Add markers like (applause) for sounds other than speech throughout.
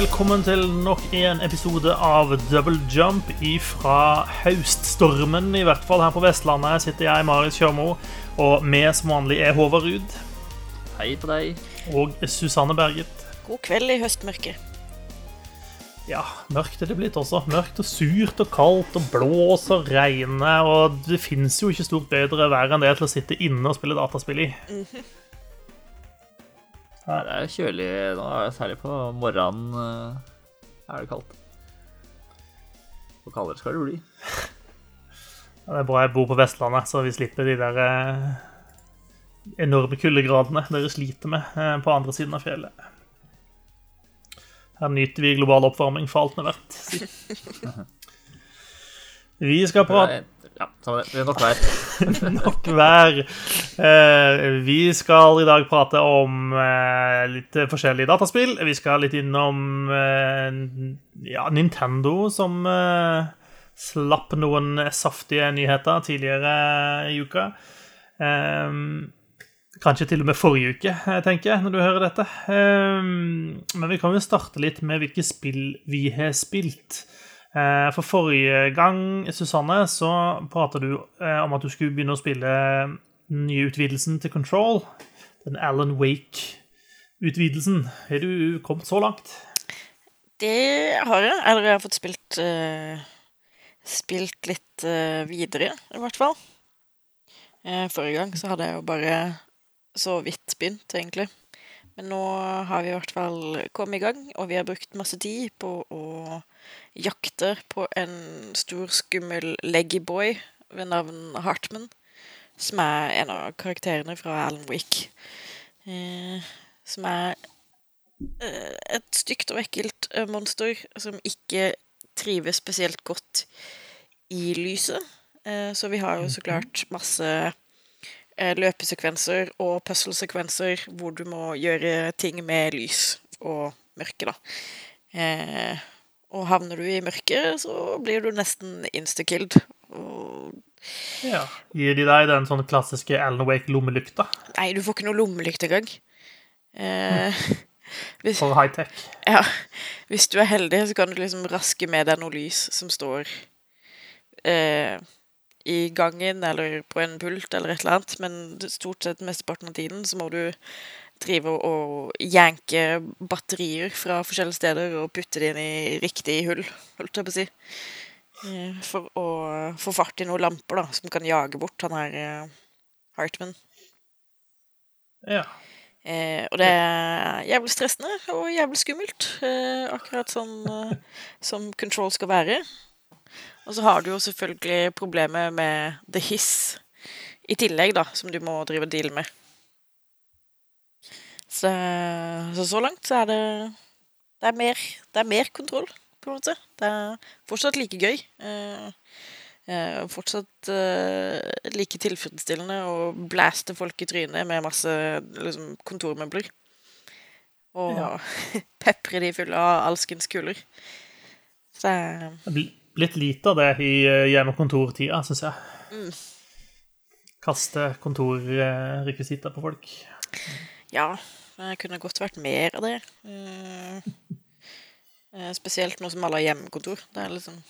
velkommen til nok en episode av Double Jump ifra høststormen, i hvert fall her på Vestlandet. Sitter jeg, Marius Kjørmo, og med som vanlig er Håvard Ruud Hei på deg. og Susanne Berget. God kveld i høstmørket. Ja, mørkt er det blitt også. Mørkt og surt og kaldt og blås og regne, og det fins jo ikke stort bedre vær enn det til å sitte inne og spille dataspill i. Det er kjølig nå, særlig på morgenen eh, er det kaldt. Og kaldere skal det bli. Ja, Det er bra jeg bor på Vestlandet, så vi slipper de der eh, enorme kuldegradene dere sliter med eh, på andre siden av fjellet. Her nyter vi global oppvarming for alt det er verdt. (laughs) Vi skal prate Ja, samme det. Det er nok vær. (laughs) nok vær. Eh, vi skal i dag prate om eh, litt forskjellige dataspill. Vi skal litt innom eh, ja, Nintendo, som eh, slapp noen saftige nyheter tidligere i uka. Eh, kanskje til og med forrige uke, eh, tenker jeg, når du hører dette. Men vi kan jo starte litt med hvilke spill vi har spilt. Eh, For forrige gang, Susanne, så prata du eh, om at du skulle begynne å spille den nye utvidelsen til Control. Den Alan Wake-utvidelsen. Har du kommet så langt? Det har jeg. Eller jeg har fått spilt uh, Spilt litt uh, videre, i hvert fall. Uh, forrige gang så hadde jeg jo bare så vidt begynt, egentlig. Men nå har vi i hvert fall kommet i gang, og vi har brukt masse tid på å jakte på en stor, skummel leggyboy ved navn Hartman, som er en av karakterene fra Alan Wick. Eh, som er eh, et stygt og ekkelt eh, monster som ikke trives spesielt godt i lyset. Eh, Så vi har jo så klart masse eh, løpesekvenser og puzzle-sekvenser hvor du må gjøre ting med lys og mørke, da. Eh, Og havner du i mørket, så blir du nesten insta-killed. Og Ja. Gir de deg den sånn klassiske Alan Wake-lommelykta Nei, du får ikke noe lommelykt engang. Eh, (laughs) hvis, for high-tech? Ja, hvis du er heldig, så kan du liksom raske med deg noe lys som står eh, i gangen eller på en pult eller et eller annet, men stort sett mesteparten av tiden så må du drive og janke batterier fra forskjellige steder og putte det inn i riktig hull, holdt jeg på å si. Eh, For å få fart i noen lamper da, som kan jage bort han her eh, Hartman. Ja. Eh, og det er jævlig stressende og jævlig skummelt. Eh, akkurat sånn eh, som Control skal være. Og så har du jo selvfølgelig problemet med the hiss i tillegg, da, som du må drive og deale med. Så, så så langt så er det det er, mer, det er mer kontroll, på en måte. Det er fortsatt like gøy. Eh, eh, fortsatt eh, like tilfredsstillende å blaste folk i trynet med masse liksom, kontormøbler. Og Ja. (laughs) pepre de fulle av alskens kuler. Så det er blitt lite av det i eh, hjemmekontortida, syns jeg. Mm. Kaste kontorrekvisitter på folk. Ja, det kunne godt vært mer av det. Eh, eh, spesielt nå som alle har hjemmekontor. Det er liksom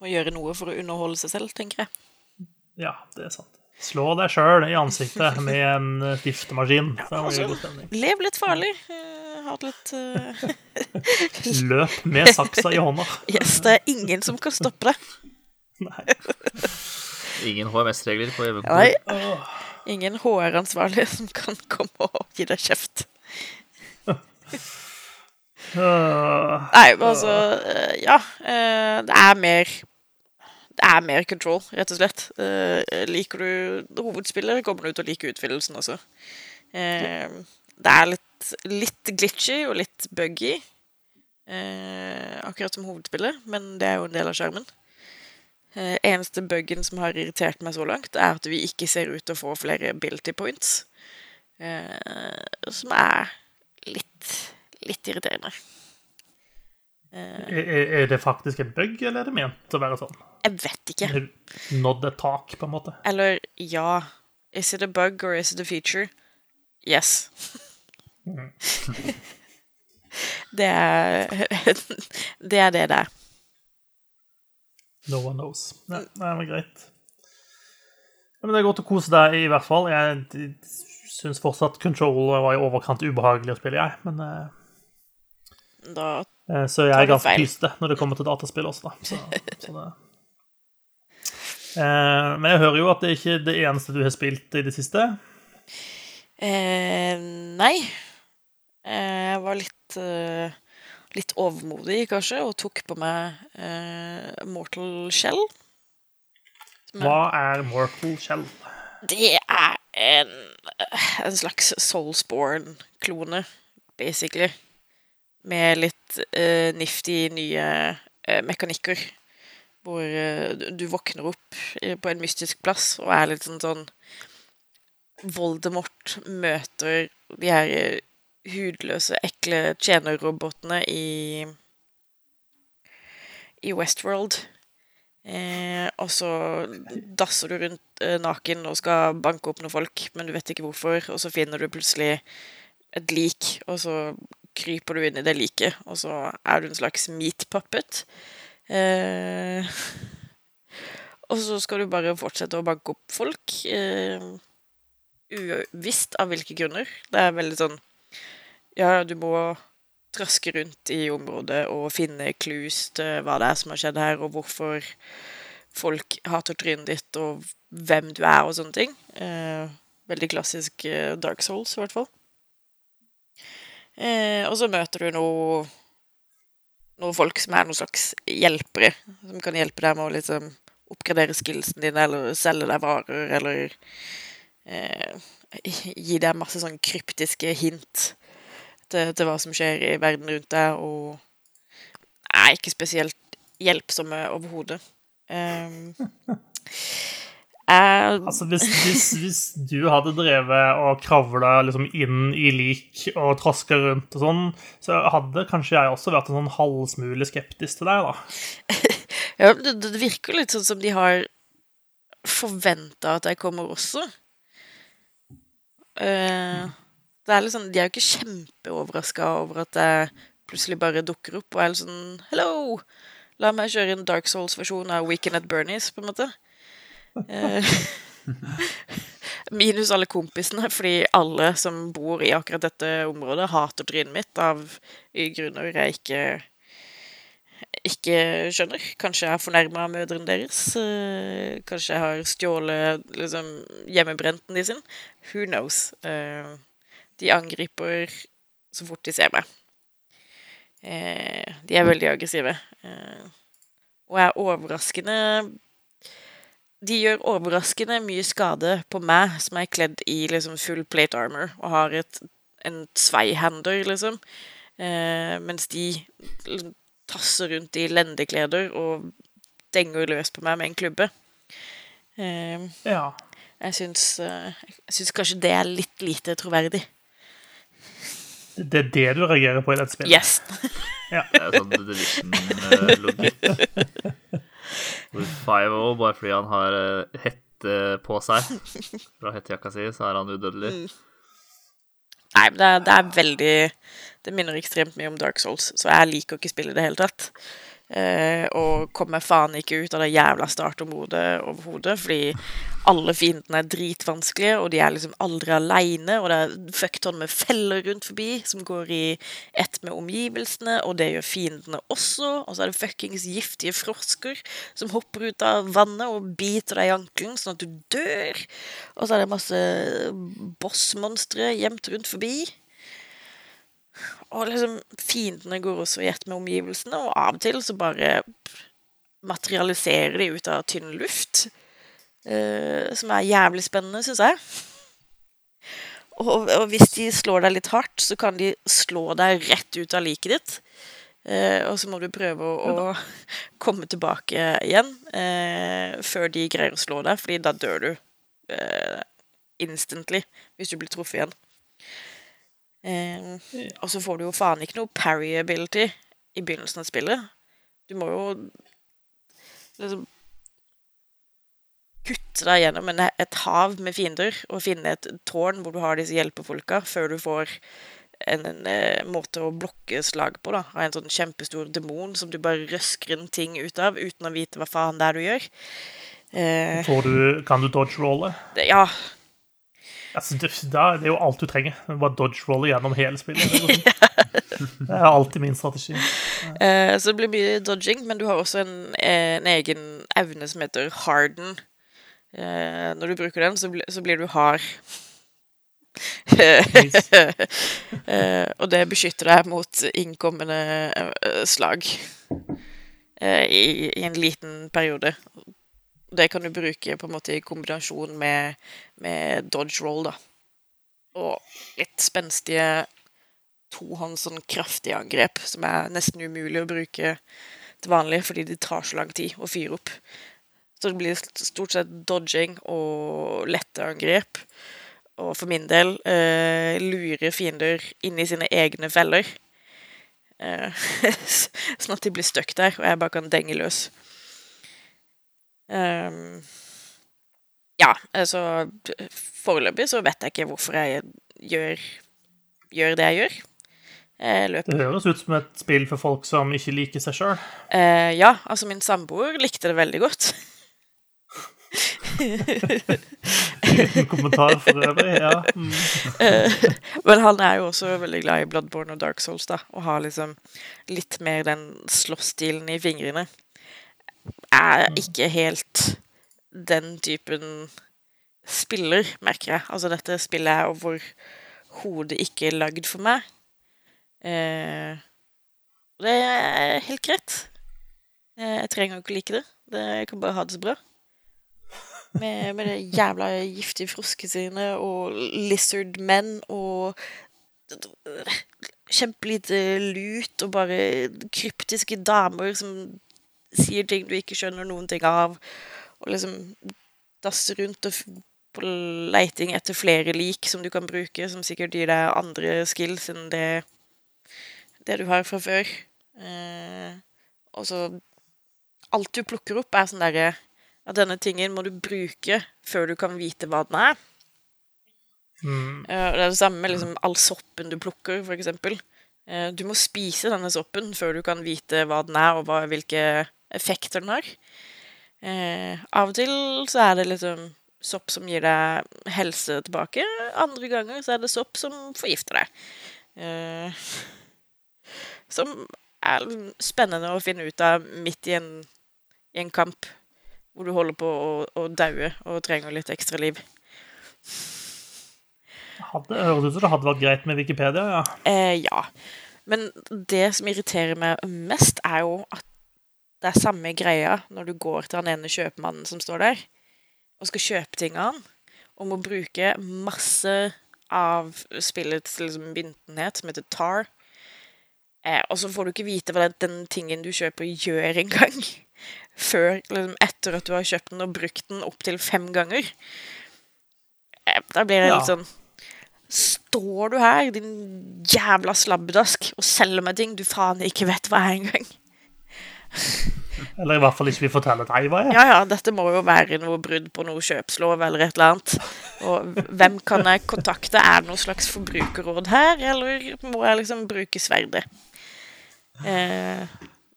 Å gjøre noe for å underholde seg selv, tenker jeg. Ja, det er sant. Slå deg sjøl i ansiktet med en eh, stiftemaskin. Så altså. det god stemning. Lev litt farlig. Ha litt uh... (laughs) Løp med saksa i hånda. Yes, det er ingen som kan stoppe deg. (laughs) Nei. Ingen HMS-regler på hjemmekontor. Ingen HR-ansvarlig som kan komme og gi deg kjeft. Nei, men altså eh, Ja. eh, Det er mer Det er mer control, rett og slett. Eh, Liker du hovedspiller, kommer du til å like utvidelsen også. Det er litt, litt glitchy og litt buggy, akkurat som hovedspillet, men det er jo en del av skjermen. Eh, Eneste buggen som har irritert meg så langt, er at vi ikke ser ut til å få flere ability points. Eh, Som er litt, litt irriterende. Eh, Er, det faktisk en bug, eller er det ment å være sånn? Jeg vet ikke. Nådd et tak, på en måte? Eller ja. Is it a bug or is it a feature? Yes. (laughs) Det er (laughs) det er det det er. No one knows. Nei, det var greit. Men det er godt å kose deg, i hvert fall. Jeg syns fortsatt Control var i overkant ubehagelig å spille, jeg. Men, eh, Da eh, så jeg er ganske pyste når det kommer til dataspill også, da. Så, (laughs) så det. Eh, men jeg hører jo at det er ikke det eneste du har spilt i det siste. eh, Nei. Eh, jeg var litt eh, litt overmodig, kanskje, og tok på meg eh, Mortal Shell. Er- Hva er Mortal Shell? Det er en, en slags Soulsborne-klone, basically. Med litt eh, nifty nye eh, mekanikker. Hvor eh, du- du våkner opp eh, på en mystisk plass og er litt sånn sånn Voldemort møter de her eh, hudløse, ekle tjenerrobotene i i Westworld. Eh, og så dasser du rundt eh, naken og skal banke opp noen folk, men du vet ikke hvorfor, og så finner du plutselig et lik, og så kryper du inn i det liket, og så er du en slags meat puppet. Eh, og så skal du bare fortsette å banke opp folk, eh, uvisst av hvilke grunner. Det er veldig sånn Ja, du må traske rundt i området og finne clues til hva det er som har skjedd her, og hvorfor folk hater trynet ditt, og hvem du er, og sånne ting. Eh, veldig klassisk eh, Dark Souls, i hvert fall. Eh, og så møter du noe noen folk som er noen slags hjelpere, som kan hjelpe deg med å liksom oppgradere skillsene dine, eller selge deg varer, eller eh, gi deg masse sånn kryptiske hint til, til hva som skjer i verden rundt deg, og er ikke spesielt hjelpsomme overhodet. Um, jeg, Altså, hvis, hvis, hvis du hadde drevet og kravla liksom inn i lik og traska rundt og sånn, så hadde kanskje jeg også vært en sånn halvsmule skeptisk til deg, da. (laughs) ja, det, det virker litt sånn som de har forventa at jeg kommer også. Eh, det er sånn, De er jo ikke kjempeoverraska over at jeg plutselig bare dukker opp og er litt sånn Hello! La meg kjøre en Dark Souls-versjon av Weekend at Bernies, på en måte. Eh, (laughs) minus alle kompisene, fordi alle som bor i akkurat dette området, hater trynet mitt av grunner jeg ikke ikke skjønner. Kanskje jeg har fornærma mødrene deres. eh, Kanskje jeg har stjålet liksom, hjemmebrenten de sin. Who knows? Eh, De angriper så fort de ser meg. Eh, De er veldig aggressive. Eh, Og er overraskende De gjør overraskende mye skade på meg, som er kledd i liksom full plate armor og har et, en sveihander, liksom. Eh, mens de tasser rundt i lendekleder og denger løs på meg med en klubbe. Eh, Ja. jeg syns, eh, jeg syns kanskje det er litt lite troverdig. Det er det du reagerer på i dette spillet? Yes. ja. Det er sånn Division-logikk. Hvor Five-O, bare fordi han har eh, hette på seg fra hettejakka si, så er han udødelig. Nei, men det er, det er veldig Det minner ekstremt mye om Dark Souls, så jeg liker ikke spillet i det hele tatt. Eh, og kommer faen ikke ut av det jævla startområdet overhodet, fordi alle fiendene er dritvanskelige, og de er liksom aldri aleine, og det er fuckton med feller rundt forbi som går i ett med omgivelsene, og det gjør fiendene også, og så er det fuckings giftige frosker som hopper ut av vannet og biter deg i ankelen sånn at du dør, og så er det masse bossmonstre gjemt rundt forbi. Og liksom, fiendene går også i ett med omgivelsene, og av og til så bare materialiserer de ut av tynn luft. eh, som er jævlig spennende, syns jeg. Og, og hvis de slår deg litt hardt, så kan de slå deg rett ut av liket ditt. Eh, og så må du prøve å, å komme tilbake igjen eh, før de greier å slå deg, fordi da dør du eh, instantly hvis du blir truffet igjen. Eh, og så får du jo faen ikke noe parry ability i begynnelsen av spillet. Du må jo liksom kutte deg gjennom en, et hav med fiender og finne et tårn hvor du har disse hjelpefolka, før du får en, en, en måte å blokke slag på. da Av en sånn kjempestor demon som du bare røsker en ting ut av uten å vite hva faen det er du gjør. Eh, Får du, kan du dodge-rolle? ja, Altså, det, det er jo alt du trenger. Bare dodge-rolle gjennom hele spillet. (laughs) Det er alltid min strategi. Uh, så det blir mye dodging, men du har også en, en egen evne som heter harden. Uh, når du bruker den, så, bli, så blir du hard. uh, (laughs) og det beskytter deg mot innkommende eh, slag eh, i, i en liten periode. Det kan du bruke på en måte i kombinasjon med, med dodge roll, da. Og litt spenstige tohånds sånn kraftige angrep som er nesten umulig å bruke til vanlig fordi de tar så lang tid å fyre opp. Så det blir stort sett dodging og lette angrep. Og for min del eh, lure fiender inn i sine egne feller. Eh, (laughs) sånn at de blir stuck der, og jeg bare kan denge løs. Ehm, ja, altså Foreløpig så vet jeg ikke hvorfor jeg gjør, gjør det jeg gjør. Løper Det høres ut som et spill for folk som ikke liker seg sjøl. Eh, ja, altså min samboer likte det veldig godt. Uten kommentar for øvrig. Ja. Mm. Eh, Men han er jo også veldig glad i Bloodborne og Dark Souls, da. Og har liksom litt mer den slåssstilen i fingrene. Er ikke helt den typen spiller, merker jeg. Altså, dette spillet er overhodet ikke lagd for meg. Eh, det er helt greit. Eh, jeg trenger ikke like det. det. Jeg kan bare ha det så bra. Med, med det jævla giftige froskesine og lizard men og kjempelite lut og bare kryptiske damer som sier ting du ikke skjønner noen ting av, og liksom dasser rundt og på leiting etter flere lik som du kan bruke, som sikkert gir deg andre skills enn det, det du har fra før. Eh, og så Alt du plukker opp, er sånn derre at denne tingen må du bruke før du kan vite hva den er. Mm. Eh, og det er det samme med liksom all soppen du plukker, for eksempel. Eh, du må spise denne soppen før du kan vite hva den er, og hva, hvilke effekter den har. Eh, av og til så er det liksom sopp som gir deg helse tilbake. Andre ganger så er det sopp som forgifter deg. Eh, (laughs) som er spennende å finne ut av midt i en, i en kamp hvor du holder på å, å daue og trenger litt ekstra liv. Hadde, det høres ut som det hadde vært greit med Wikipedia, ja. Eh, ja. Men det som irriterer meg mest, er jo at det er samme greia når du går til han ene kjøpmannen som står der, og skal kjøpe ting av han, og må bruke masse av spillets liksom, bindenhet, som heter tar. Eh, og så får du ikke vite hva den, den tingen du kjøper, gjør engang. (laughs) Før liksom, etter at du har kjøpt den og brukt den opptil fem ganger. Eh, da blir det Ja. litt sånn Står du her, din jævla slabbedask, og selger meg ting du faen ikke vet hva er engang? Eller i hvert fall ikke vil fortelle deg hva jeg er. Ja ja, dette må jo være noe brudd på noe kjøpslov eller et eller annet. Og hvem kan jeg kontakte? Er det noe slags forbrukerråd her, eller må jeg liksom bruke sverdet? Eh,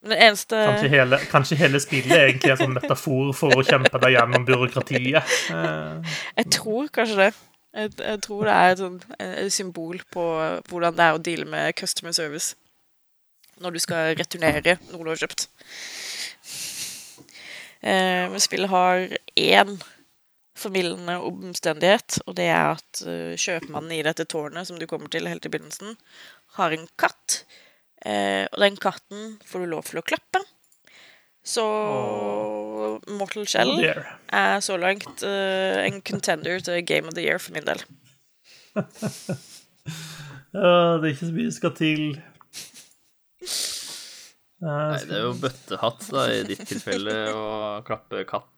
det eneste Kanskje hele, kanskje hele spillet egentlig er en sånn metafor for å kjempe deg gjennom byråkratiet. Eh, Jeg tror kanskje det. Jeg, jeg tror det er et, sånt, et symbol på hvordan det er å deale med customer service når du skal returnere noe du har kjøpt. Eh, men spillet har én formildende omstendighet, og det er at uh, kjøpmannen i dette tårnet som du kommer til helt i begynnelsen, har en katt. Eh, og den katten får du lov til å klappe. Så Mortal Shell oh er så langt uh, en contender til Game of the Year for min del. (laughs) Ja, det er ikke så mye skal til. Eh, Nei, det er jo bøttehatt da, i ditt (laughs) tilfelle, og klappe katt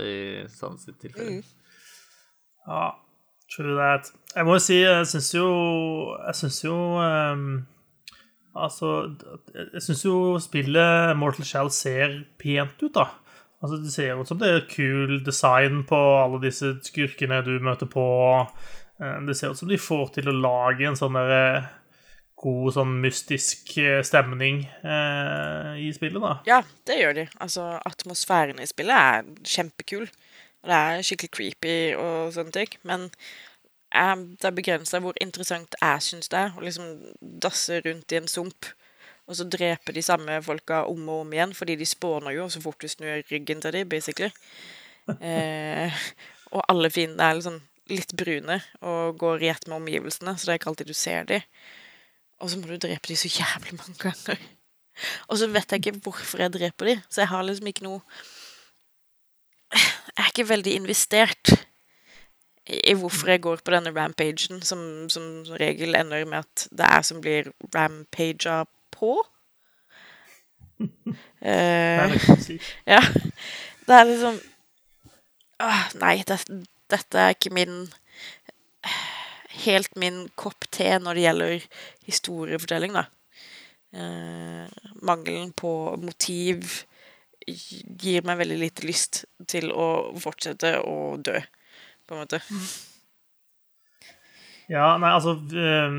i sånn sitt tilfelle. Ja, true that. Jeg må jo si, jeg syns jo Jeg syns jo um, Altså, jeg syns jo spillet Mortal Shell ser pent ut, da. Altså, Det ser ut som det er kul design på alle disse skurkene du møter på. Eh, Det ser ut som de får til å lage en sånn derre god sånn mystisk eh, stemning eh, i spillet, da. Ja, det gjør de. Altså, atmosfæren i spillet er kjempekul. Det er skikkelig creepy og sånne ting. Men eh, det er begrensa hvor interessant jeg syns det er å liksom dasse rundt i en sump. Og så drepe de samme folka om og om igjen, fordi de spåner jo så fort du snur ryggen til dem, basically. (laughs) Eh, og alle fiendene er liksom litt brune og går i ett med omgivelsene, så det er ikke alltid du ser dem. Og så må du drepe dem så jævlig mange ganger. Og så vet jeg ikke hvorfor jeg dreper dem, så jeg har liksom ikke noe Jeg er ikke veldig investert i hvorfor jeg går på denne rampagen, som som regel ender med at det er som blir rampaga på. (laughs) Liksom ja. Det er liksom Åh, Nei, det, dette er ikke min Helt min kopp te når det gjelder historiefortelling, da. Eh, mangelen på motiv gir meg veldig lite lyst til å fortsette å dø, på en måte. Ja, nei, altså eh,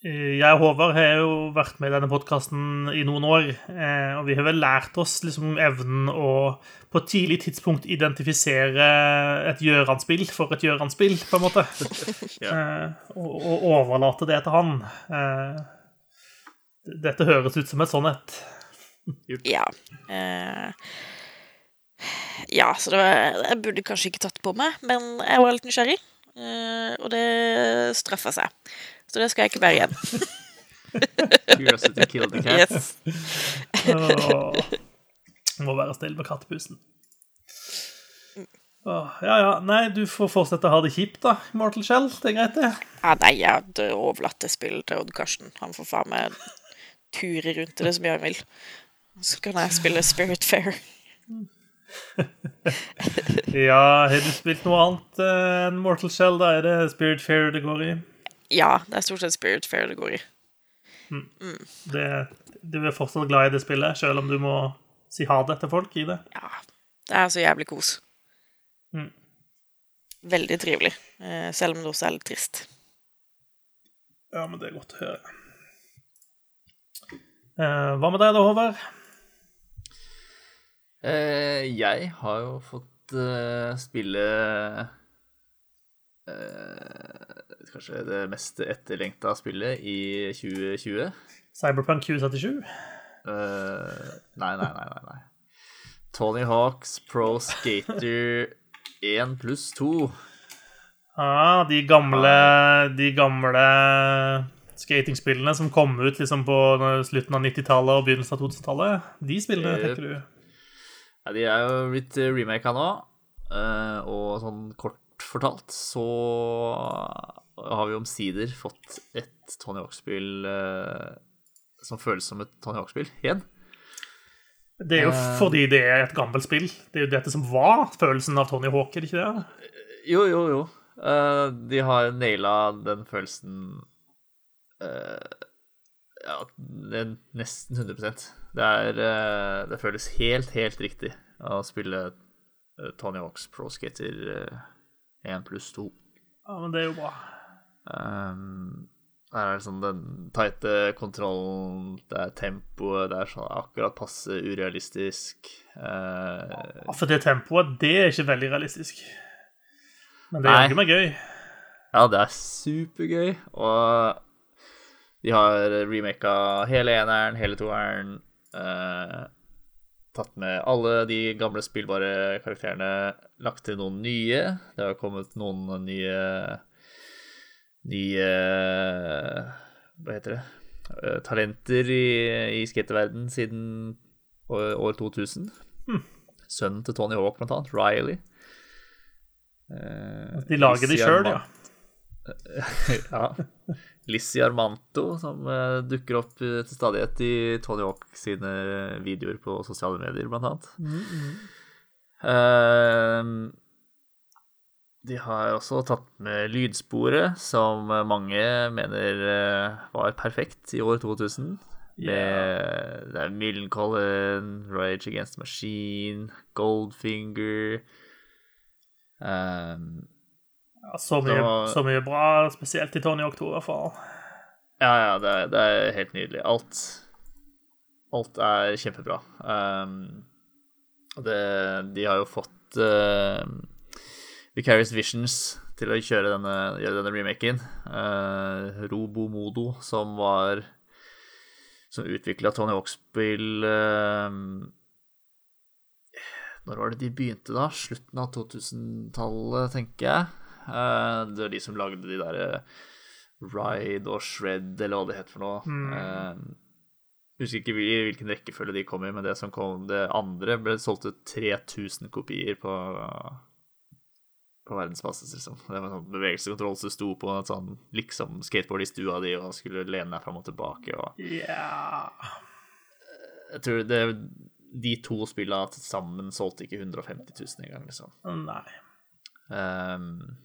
Jeg og Håvard har jo vært med i denne podkasten i noen år, eh, og vi har vel lært oss liksom evnen å på et tidlig tidspunkt identifisere et Gjøran-spill for et Gjøran-spill, på en måte. (laughs) ja. og, og overlate det til han. Eh, dette høres ut som et sånn et. Ja. Eh, ja, så det var, jeg burde kanskje ikke tatt på meg, men jeg var litt nysgjerrig. Eh, og det straffa seg. Så det skal jeg ikke bære igjen. (laughs) Curiosity killed the cat. Yes. Åh. Må være snill med kattepusen. Åh, ja, ja. Nei, du får fortsette å ha det kjipt, da, Mortal Shell. Det er greit, det. Ja, nei, jeg hadde overlatt det spillet til Odd Karsten. Han får faen meg ture rundt i det som jeg vil. Så kan jeg spille Spirit Fair. Ja, har du spilt noe annet eh, enn Mortal Shell? Da er det Spirit Fair det går i. Ja, det er stort sett Spirit Fair det går i. Det, du er fortsatt glad i det spillet, selv om du må si ha det til folk i det. Ja, det er så jævlig kos. Mm. Veldig trivelig, eh, selv om det også er litt trist. Ja, men det er godt å høre. Eh, hva med deg da, Håvard? Eh, jeg har jo fått eh, spille eh, Kanskje det mest etterlengta spillet i 2020. Cyberpunk 2077? Uh, nei, nei, nei, nei, nei. Tony Hawks Pro Skater 1 pluss 2. Ah, de gamle, de gamle skatingspillene som kom ut liksom på slutten av 90-tallet og begynnelsen av 2000-tallet. De spillene, tenker du? Ja, de er jo blitt remaka nå, eh, og sånn kort fortalt så har vi omsider fått et Tony Hawk-spill eh, som føles som et Tony Hawk-spill igjen. Det er jo Eh. fordi det er et gammelt spill. Det er jo dette som var følelsen av Tony Hawk, er det ikke det? Jo, jo, jo. Uh, de har naila den følelsen uh, Ja, nesten 100% Det er uh, Det føles helt, helt riktig å spille eh, Tony Hawks Pro Skater eh, 1 pluss 2. Ja, men det er jo bra. Um, her er det sånn den tighte kontrollen, det er tempoet, det er sånn akkurat passe urealistisk. Uh, For det tempoet, det er ikke veldig realistisk. Men det gjør meg gøy. ja, det er supergøy, og de har remaka hele eneren, hele toeren. Eh, tatt med alle de gamle spillbare karakterene, lagt til noen nye. Det har kommet noen nye Nye Hva heter det? Eh, Talenter i, i skaterverden siden år, år 2000. Sønnen til Tony Hawk, blant annet. Riley. Eh, De lager de sjøl, ja. (laughs) ja. Lizzie Armanto, som eh, dukker opp eh, til stadighet i Tony Hawk sine videoer på sosiale medier, blant annet. Eh, de har også tatt med lydsporet, som mange mener eh, var perfekt i år 2000. Med det er Millencolin, Rage Against the Machine, Goldfinger um, Ja, så, mye, da, så mye bra, spesielt i Tony Oktober i hvert fall. Ja, ja, det er, det er helt nydelig. Alt Alt er kjempebra. Um, det De har jo fått uh, Vicarious Visions til å kjøre denne, gjøre denne remaken. Uh, Robomodo, som var Som utvikla Tony Hawk-spill uh, Når var det de begynte, da? Slutten av 2000-tallet, tenker jeg. Uh, det var de som lagde de derre Ride og Shred, eller hva det het for noe. Mm. Uh, husker ikke hvilken rekkefølge de kom i, men det som kom det andre, ble solgt ut 3000 kopier på, på verdensbasis, liksom. Det var sånn bevegelseskontroll som sto på en sånn liksom skateboard i stua di og skulle lene deg fram og tilbake og yeah. Jeg tror det De to spillene til sammen solgte ikke 150 000 engang, liksom. Nei. Um,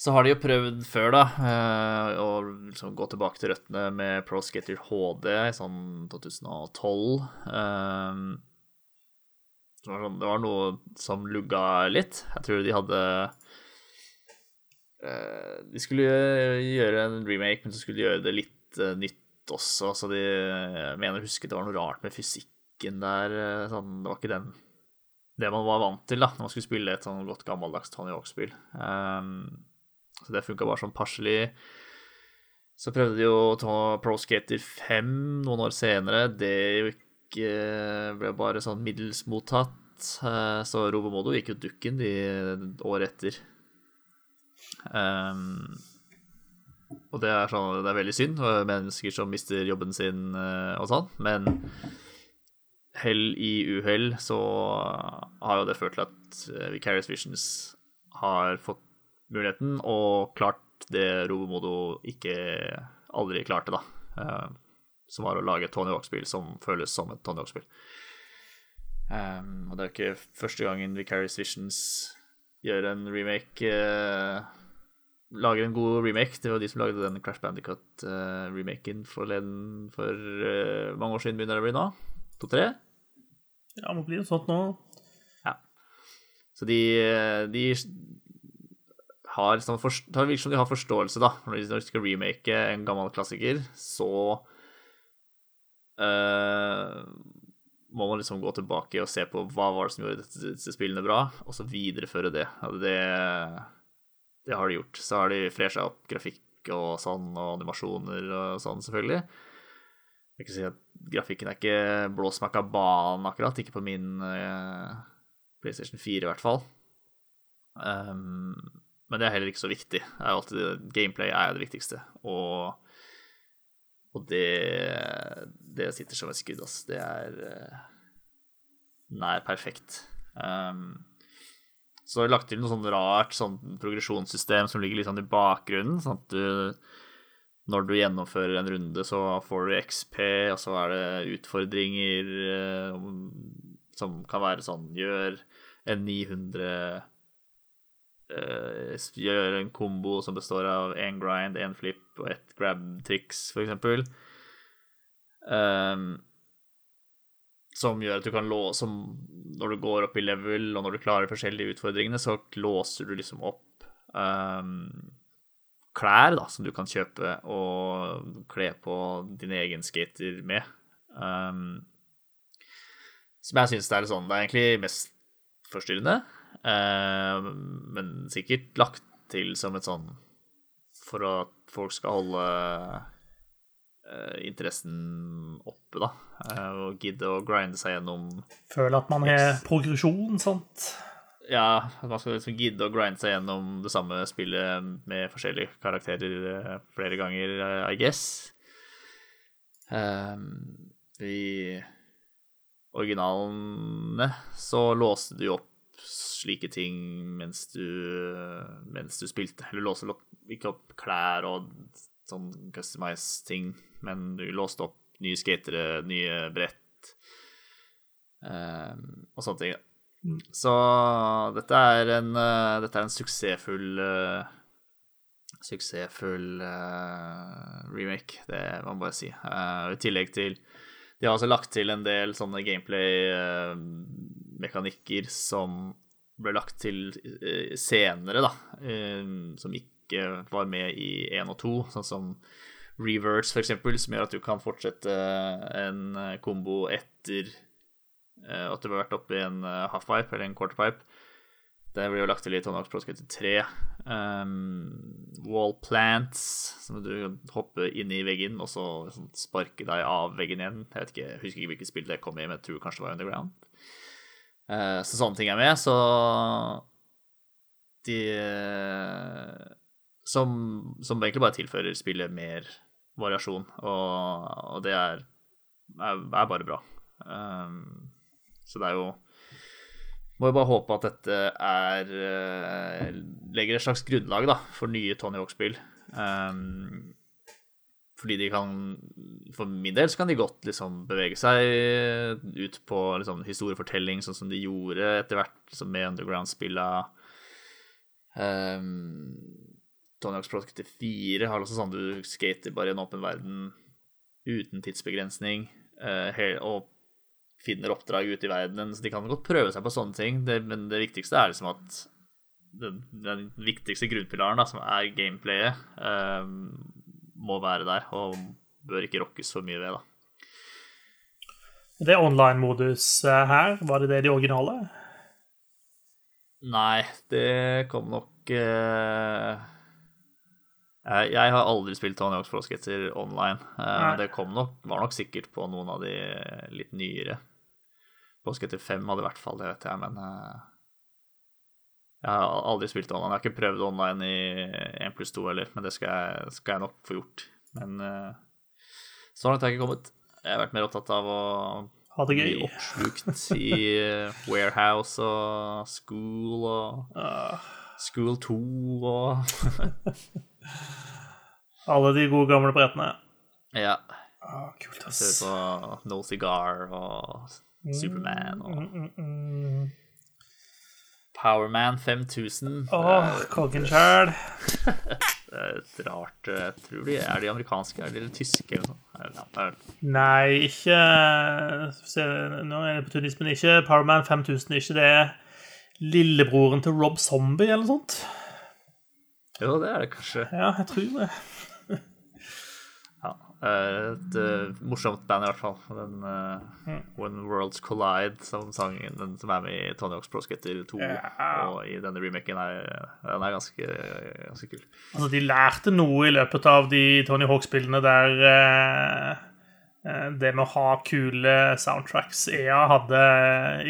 så har de jo prøvd før, da, eh, å liksom gå tilbake til røttene med Pro Skater HD i sånn 2012. Um, det, var sånn, det var noe som lugga litt. Jeg tror de hadde eh, De skulle gjøre en remake, men så skulle de gjøre det litt eh, nytt også. Så de jeg mener å huske det var noe rart med fysikken der. eh, Sånn, det var ikke den det man var vant til da når man skulle spille et sånn godt gammeldags Tony Hawk-spill. Um, så det funka bare sånn passelig. Så prøvde de jo å ta Pro Skater 5 noen år senere. Det gikk, eh, ble bare sånn middels mottatt. Eh, Så Robomodo gikk jo dukken de året etter. Um, og det er, sånn, det er veldig synd. Mennesker som mister jobben sin eh, og sånn. Men hell i uhell så har jo det ført til at Vicarious Visions har fått muligheten og klart det Robomodo ikke aldri klarte, da. Eh, som var å lage et Tony Hawk-spill som føles som et Tony Hawk-spill. Um, og det er jo ikke første gangen Vicarious Visions gjør en remake uh, Lager en god remake. Det var de som lagde den Crash Bandicut-remaken forleden for uh, mange år siden, begynner det å bli nå. To-tre? Ja, må bli noe sånt nå. Ja. Så de, de har sånn forst- Det virker som de har forståelse, da. Når de skal remake en gammel klassiker, så eh, må man liksom gå tilbake og se på hva var det som gjorde disse, spillene bra, og så videreføre det. Det. Det har de gjort. Så har de fresha opp grafikk og sånn, og animasjoner og sånn, selvfølgelig. Jeg kan si at grafikken er ikke blå smakka banen, akkurat. Ikke på min uh, PlayStation 4, i hvert fall. Um, men det er heller ikke så viktig. Det er alltid, gameplay er det viktigste. Og, og det, det sitter som et skudd, ass. Det er eh, nær perfekt. Um, så har vi lagt til noe sånn rart sånn progresjonssystem som ligger litt sånn i bakgrunnen. sånn at du når du gjennomfører en runde, så får du XP, og så er det utfordringer eh, som kan være sånn Gjør en 900 eh, Gjør en kombo som består av én grind, én flip og ett grab-triks, eksempel. Um, som gjør at du kan låse Når du går opp i level, og når du klarer forskjellige utfordringene, så låser du liksom opp um, klær da, som du kan kjøpe og kle på din egen skater med. Um, som jeg syns er sånn Det er egentlig mest forstyrrende, uh, men sikkert lagt til som et sånn For at folk skal holde uh, interessen oppe, da. Uh, og gidde å grinde seg gjennom Føle at man har progresjon, sant? Ja, at man skal liksom gidde å grinde seg gjennom det samme spillet med forskjellige karakterer eh, flere ganger, eh, I guess. Um, I originalene så låste du opp slike ting mens du, mens du spilte. Eller låste ikke opp klær og sånn customized ting, men du låste opp nye skatere, nye brett um, og sånne ting. Så dette er en, uh, dette er en suksessfull uh, Suksessfull uh, remake, det må man bare si. I tillegg til De har altså lagt til en del sånne gameplay-mekanikker som ble lagt til senere, da. som ikke var med i 1 og 2, sånn som reverse, eksempel, som gjør at du kan fortsette en eh, kombo etter eh, at du har vært oppe i en eh, halfpipe eller en quarterpipe. Det blir jo lagt til i Tony Hawk's Pro Skater 3. Um, wall plants, som du hopper inn i veggen og så sparker sparke deg av veggen igjen. Jeg ikke, husker ikke hvilket spill det kom i, men jeg tror kanskje det var Underground. Uh, så sånne ting er med. Så de som, som egentlig bare tilfører spillet mer variasjon, og, og det er, er, er, bare bra. Um, så det er jo Må jo bare håpe at dette er uh, Legger et slags grunnlag da, for nye Tony Hawk-spill. Um, fordi de kan For min del så kan de godt liksom bevege seg ut på liksom, historiefortelling, sånn som de gjorde etter hvert liksom, med Underground-spilla. Um, Tony Hawk's Pro Skater 4 har også sånn du skater bare i en åpen verden uten tidsbegrensning, uh, og finner oppdrag ute i verdenen. Så de kan godt prøve seg på sånne ting, det, men det viktigste er liksom at den, den viktigste grunnpilaren, da, som er gameplayet, uh, må være der, og bør ikke rokkes for mye ved, da. Det online-modus eh, her, var det det de originale? Nei, det kom nok eh... jeg har aldri spilt Tony Hawks Pro Skater online. Eh, men det kom nok, var nok sikkert på noen av de litt nyere. Pro Skater 5 hadde i hvert fall det, vet jeg, men eh, jeg har aldri spilt online. Jeg har ikke prøvd online i 1 pluss 2 heller, men det skal jeg, skal jeg, nok få gjort. Men uh, så langt har jeg ikke kommet. Jeg har vært mer opptatt av å ha det gøy. bli oppslukt i Warehouse og School og uh. School 2 og (laughs) Alle de gode, gamle brettene. Ja. Oh, kult, ass. Ser på No Cigar og Superman og mm, mm, mm. Powerman 5000. Åh, oh, kongen sjøl. (laughs) det et rart Jeg tror de er de amerikanske, er de tyske eller noe? Nei, ikke se, Nå er det på tunismen. Ikke Powerman 5000. Ikke det lillebroren til Rob Zombie eller noe sånt? Jo, det er det kanskje. Ja, jeg tror det. Ja. Et uh, morsomt band, i hvert fall. Den uh, When Worlds Collide, som sangen den som er med i Tony Hawk's Pro Skater 2 Yeah. og i denne remaken, er, den er ganske, ganske kul. Altså, de lærte noe i løpet av de Tony Hawk-spillene der uh, det med å ha kule soundtracks. EA hadde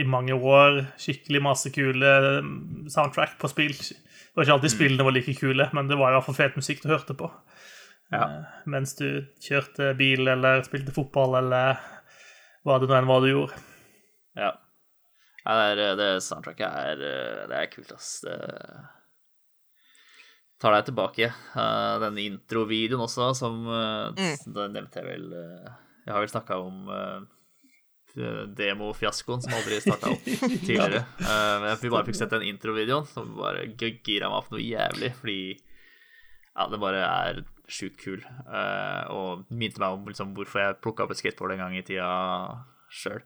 i mange år skikkelig masse kule soundtrack på spill. Det var ikke alltid spillene var like kule, men det var i hvert fall fet musikk du hørte på. Ja. Uh, mens du kjørte bil eller spilte fotball eller hva det nå enn var du gjorde. Ja. ja det, er, det soundtracket er, det er kult, ass. Det tar deg tilbake. Den introvideoen også, som mm. Da nevnte jeg vel Jeg har vel snakka om demofiaskoen som aldri starta opp (laughs) tidligere. Men vi bare fikk sett den introvideoen som bare gira meg opp noe jævlig, fordi ja, det bare er sjukt kul. Uh, og minte meg om liksom, hvorfor jeg plukka opp et skateboard en gang i tida sjøl.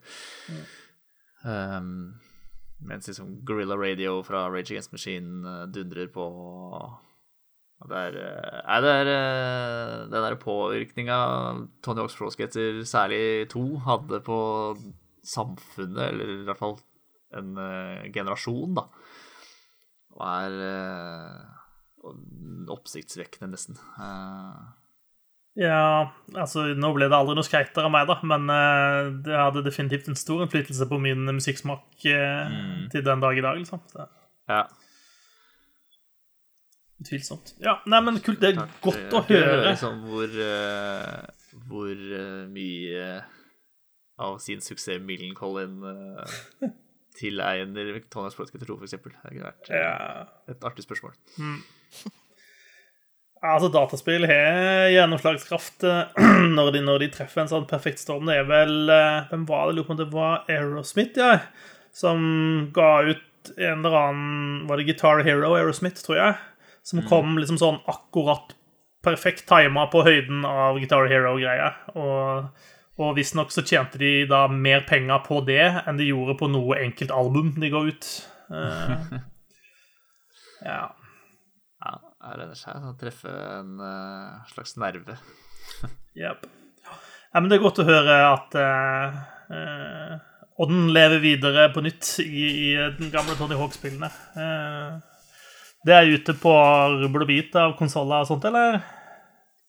Um, mens liksom Gorilla Radio fra Rage Against Machine uh, dundrer på. Det er, er det er, den der påvirkninga Tony Hawks Pro Skater, særlig to, hadde på samfunnet, eller i hvert fall en uh, generasjon, da, og er uh, oppsiktsvekkende, nesten. Uh, ja, altså nå ble det aldri noe skreiter av meg, da, men uh, det hadde definitivt en stor innflytelse på min musikksmak mm. til den dag i dag, liksom. Så. Ja. Utvilsomt. Ja, nei, men kult. Det er Takk, godt å høre. Liksom hvor, uh, hvor uh, mye av sin suksess Millencolin uh, (laughs) tilegner Sportscaster 2, for eksempel. Det kunne vært ja. et artig spørsmål. Mm. Altså, dataspill har gjennomslagskraft (clears throat) når de, når de, treffer en sånn perfekt storm. Det er vel Hvem var det? Lurer på om det var Aerosmith, ja, som ga ut en eller annen Var det Guitar Hero Aerosmith, tror jeg? Som mm. kom liksom sånn akkurat perfekt tima på høyden av Guitar Hero-greia. Og, og visstnok så tjente de da mer penger på det enn de gjorde på noe enkelt album de ga ut. Uh, (laughs) ja. Ja, det lønner seg å treffe en uh, slags nerve. (laughs) Jepp. Ja, men det er godt å høre at uh, eh, Odden lever videre på nytt i, i den gamle Tony Hawk-spillene. Det er ute på rubbel og bit av konsoller og sånt, eller?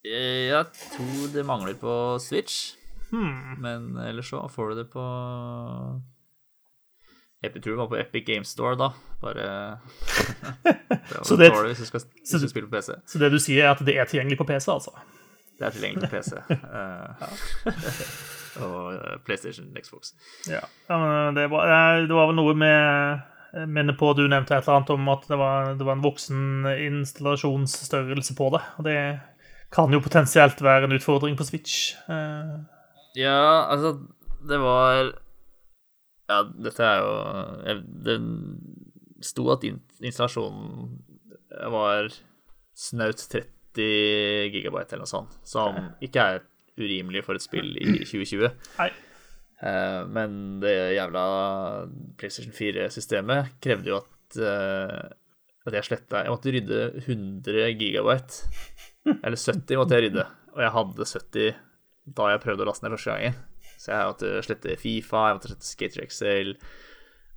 Jeg tror det mangler på Switch, Hmm. men ellers så får du det på Jeg tror det var på Epic Game Store, da. Bare (laughs) Det Så det- hvis du skal, hvis du på PC. Så det du sier, er at det er tilgjengelig på PC, altså? Det er tilgjengelig på PC. (laughs) eh, (laughs) og Playstation PlayStation, Xbox. Ja, ja men det var, eh, det var vel noe med Jeg minner på du nevnte et eller annet om at det var, det var en voksen installasjonsstørrelse på det. Og det kan jo potensielt være en utfordring på Switch. Ja, altså, det var Ja, dette er jo Det sto at installasjonen var snaut 30 gigabyte eller noe sånt, som ikke er urimelig for et spill i 2020. nei. Eh, Men det jævla PlayStation 4-systemet krevde jo at, eh, at jeg sletta Jeg måtte rydde 100 gigabyte. Eller 70 måtte jeg rydde. Og jeg hadde 70 da jeg prøvde å laste ned første gangen. Så jeg måtte slette Fifa, jeg måtte slette Skater Excel.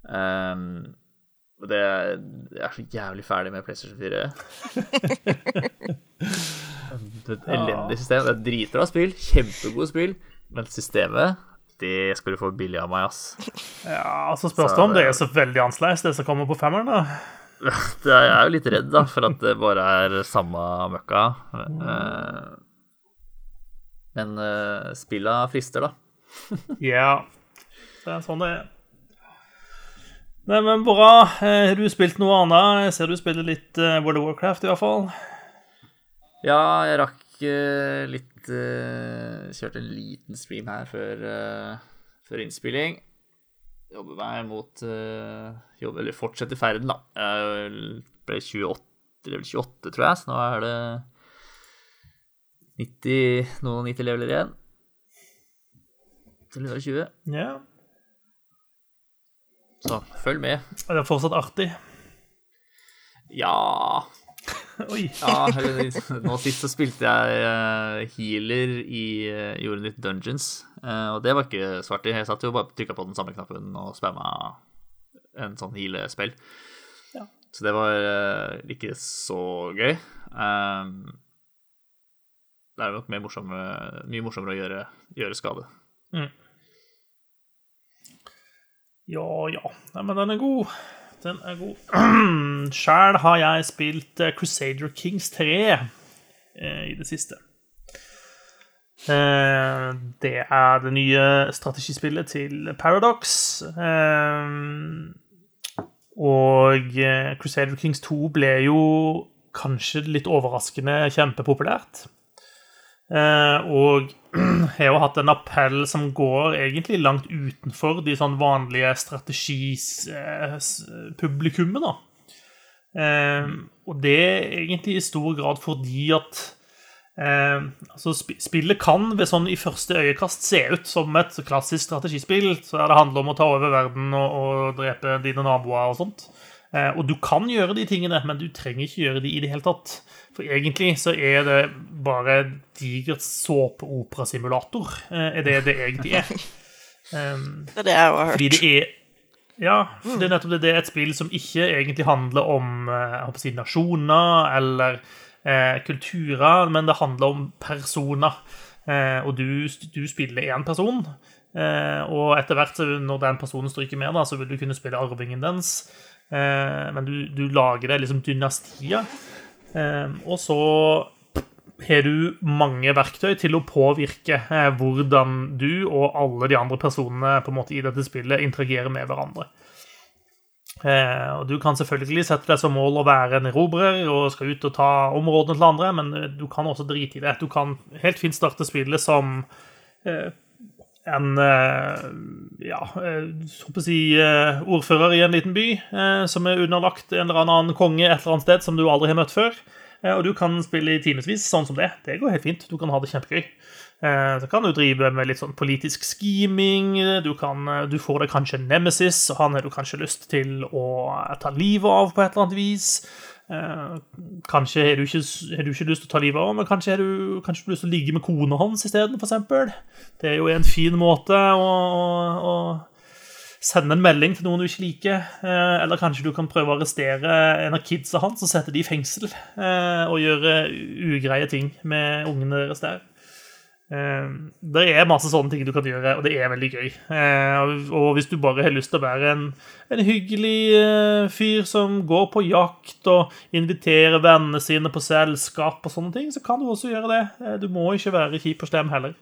Um, det Jeg er så jævlig ferdig med PlayStation 4. (laughs) Det er et elendig system. Det er dritbra spill, kjempegode spill, men systemet det skal du få billig av meg, ass. Ja, så spørs Så det om det er så veldig annerledes, det som kommer på femmeren, da. (laughs) Jeg er jo litt redd, da, for at det bare er samme møkka. Eh, Men uh, spilla frister, da. (laughs) Ja. Det er sånn det er. Nei, men bra. Eh, Har du spilt noe annet? Jeg ser du spiller litt eh, World of Warcraft, i hvert fall. Ja, jeg rakk eh, litt Kjørte en liten stream her før, eh, før innspilling. Jobber meg mot jobber, Eller fortsetter ferden, da. Jeg ble 28, level 28, tror jeg, så nå er det 90, noen 90 leveler igjen. Til 120. Ja. Så følg med. Er det fortsatt artig. Ja (laughs) Oi. Ja, eller, nå sist så spilte jeg eh, healer i Jorden Jorunit Dungeons, eh, og det var ikke svart i. Jeg satt jo bare trykka på den samme knappen og spamma en sånn healespill. Ja. Så det var eh, ikke så gøy. Um, det er nok mer morsommere, mye morsommere å gjøre, gjøre skade. Ja, ja. Nei, men den er god. Den er god. (clears throat) Sjæl har jeg spilt eh, Crusader Kings 3 eh, i det siste. Eh, det er det nye strategispillet til Paradox. Eh, og eh, Crusader Kings 2 ble jo kanskje litt overraskende kjempepopulært. Eh, og (clears throat) har jo hatt en appell som går egentlig langt utenfor de sånn vanlige strategipublikummet, da. Eh, og det er egentlig i stor grad fordi at eh, altså sp Spillet kan ved sånn i første øyekast se ut som et klassisk strategispill, så det handler om å ta over verden og, og drepe dine naboer og sånt. Eh, og du kan gjøre de tingene, men du trenger ikke gjøre de i det hele tatt. For egentlig så er det bare digert såpeoperasimulator, eh, er det det egentlig er. Um, (laughs) Det er det jeg har fordi hørt. det er Ja, for det er nettopp det. Det er et spill som ikke egentlig handler om eh, si, nasjoner eller eh, kulturer, men det handler om personer. Eh, og du, du spiller én person, eh, og etter hvert, når den personen stryker med, da, så vil du kunne spille arvingen dens. Eh, men du, du lager deg liksom dynastier. Eh, og så har du mange verktøy til å påvirke eh, hvordan du og alle de andre personene på en måte i dette spillet interagerer med hverandre. Og Du kan selvfølgelig sette deg som mål å være en erobrer og skal ut og ta områdene til andre, men du kan også drite i det. Du kan helt fint starte spillet som en eh, ja, eh, så å si, eh, ordfører i en liten by eh, som er underlagt en eller annen konge et eller annet sted som du aldri har møtt før. Eh, Og du kan spille i timevis sånn som det. Det går helt fint. Du kan ha det kjempegøy. Eh, så kan du drive med litt sånn politisk scheming. Du, kan, du får deg kanskje nemesis, og han har du kanskje lyst til å ta livet av på et eller annet vis. Eh, kanskje har du, ikke, har du ikke lyst til å ta livet av, men kanskje har du, kanskje du lyst til å ligge med kona hans isteden, f.eks. Det er jo en fin måte å, å, å sende en melding til noen du ikke liker. Eh, eller kanskje du kan prøve å arrestere en av kidsa hans og sette de i fengsel. Og gjøre ugreie ting med ungene deres der. Uh, det er masse sånne ting du kan gjøre, og det er veldig gøy. Uh, og hvis du bare har lyst til å være en, en hyggelig uh, fyr som går på jakt og inviterer vennene sine på selskap og sånne ting, så kan du også gjøre det. du må ikke være kjip og slem heller.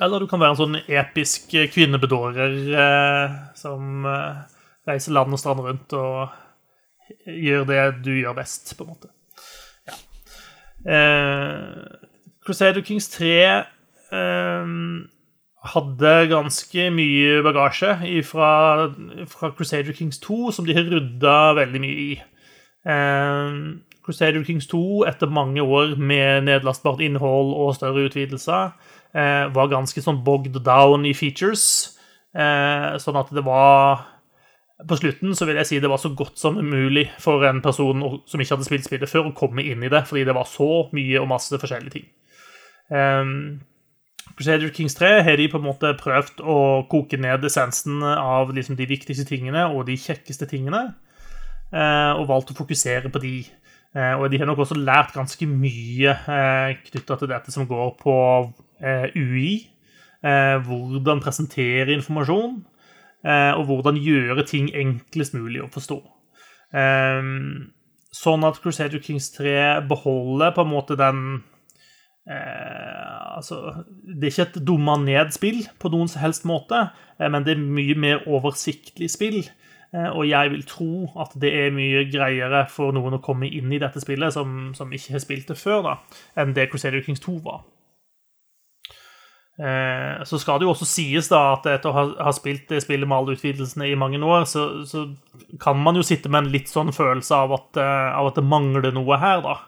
eller du kan være en sånn episk kvinnebedårer som reiser land og strand rundt og gjør det du gjør best, på en måte. Eh, Crusader Kings 3 um, ehm, hadde ganske mye bagasje fra, fra, Crusader Kings 2 som de har rydda veldig mye i. Um, Crusader Kings 2, etter mange år med nedlastbart innhold og større utvidelser, uh, var ganske sånn bogged down i features. Uh, sånn at det var På slutten så vil jeg si det var så godt som mulig for en person som ikke hadde spilt spillet før, å komme inn i det, fordi det var så mye og masse forskjellige ting. Um, Crusader Kings 3 har de på en måte prøvd å koke ned essensen av liksom de viktigste tingene og de kjekkeste tingene, uh, og valgt å fokusere på de. Uh, og de har nok også lært ganske mye eh, knytta til dette som går på UI. hvordan presentere informasjon, og hvordan gjøre ting enklest mulig å forstå. Um, sånn at Crusader Kings 3 beholder på en måte den Eh, altså, det er ikke et dumma ned-spill på noen som helst måte, eh, men det er mye mer oversiktlig spill. Eh, og jeg vil tro at det er mye greiere for noen å komme inn i dette spillet som, som ikke har spilt det før, da, enn det Crusader Kings 2 var. Eh, så skal det jo også sies da at etter å ha, spilt det spillet med alle utvidelsene i mange år, så, så, kan man jo sitte med en litt sånn følelse av at, uh, av at det mangler noe her, da.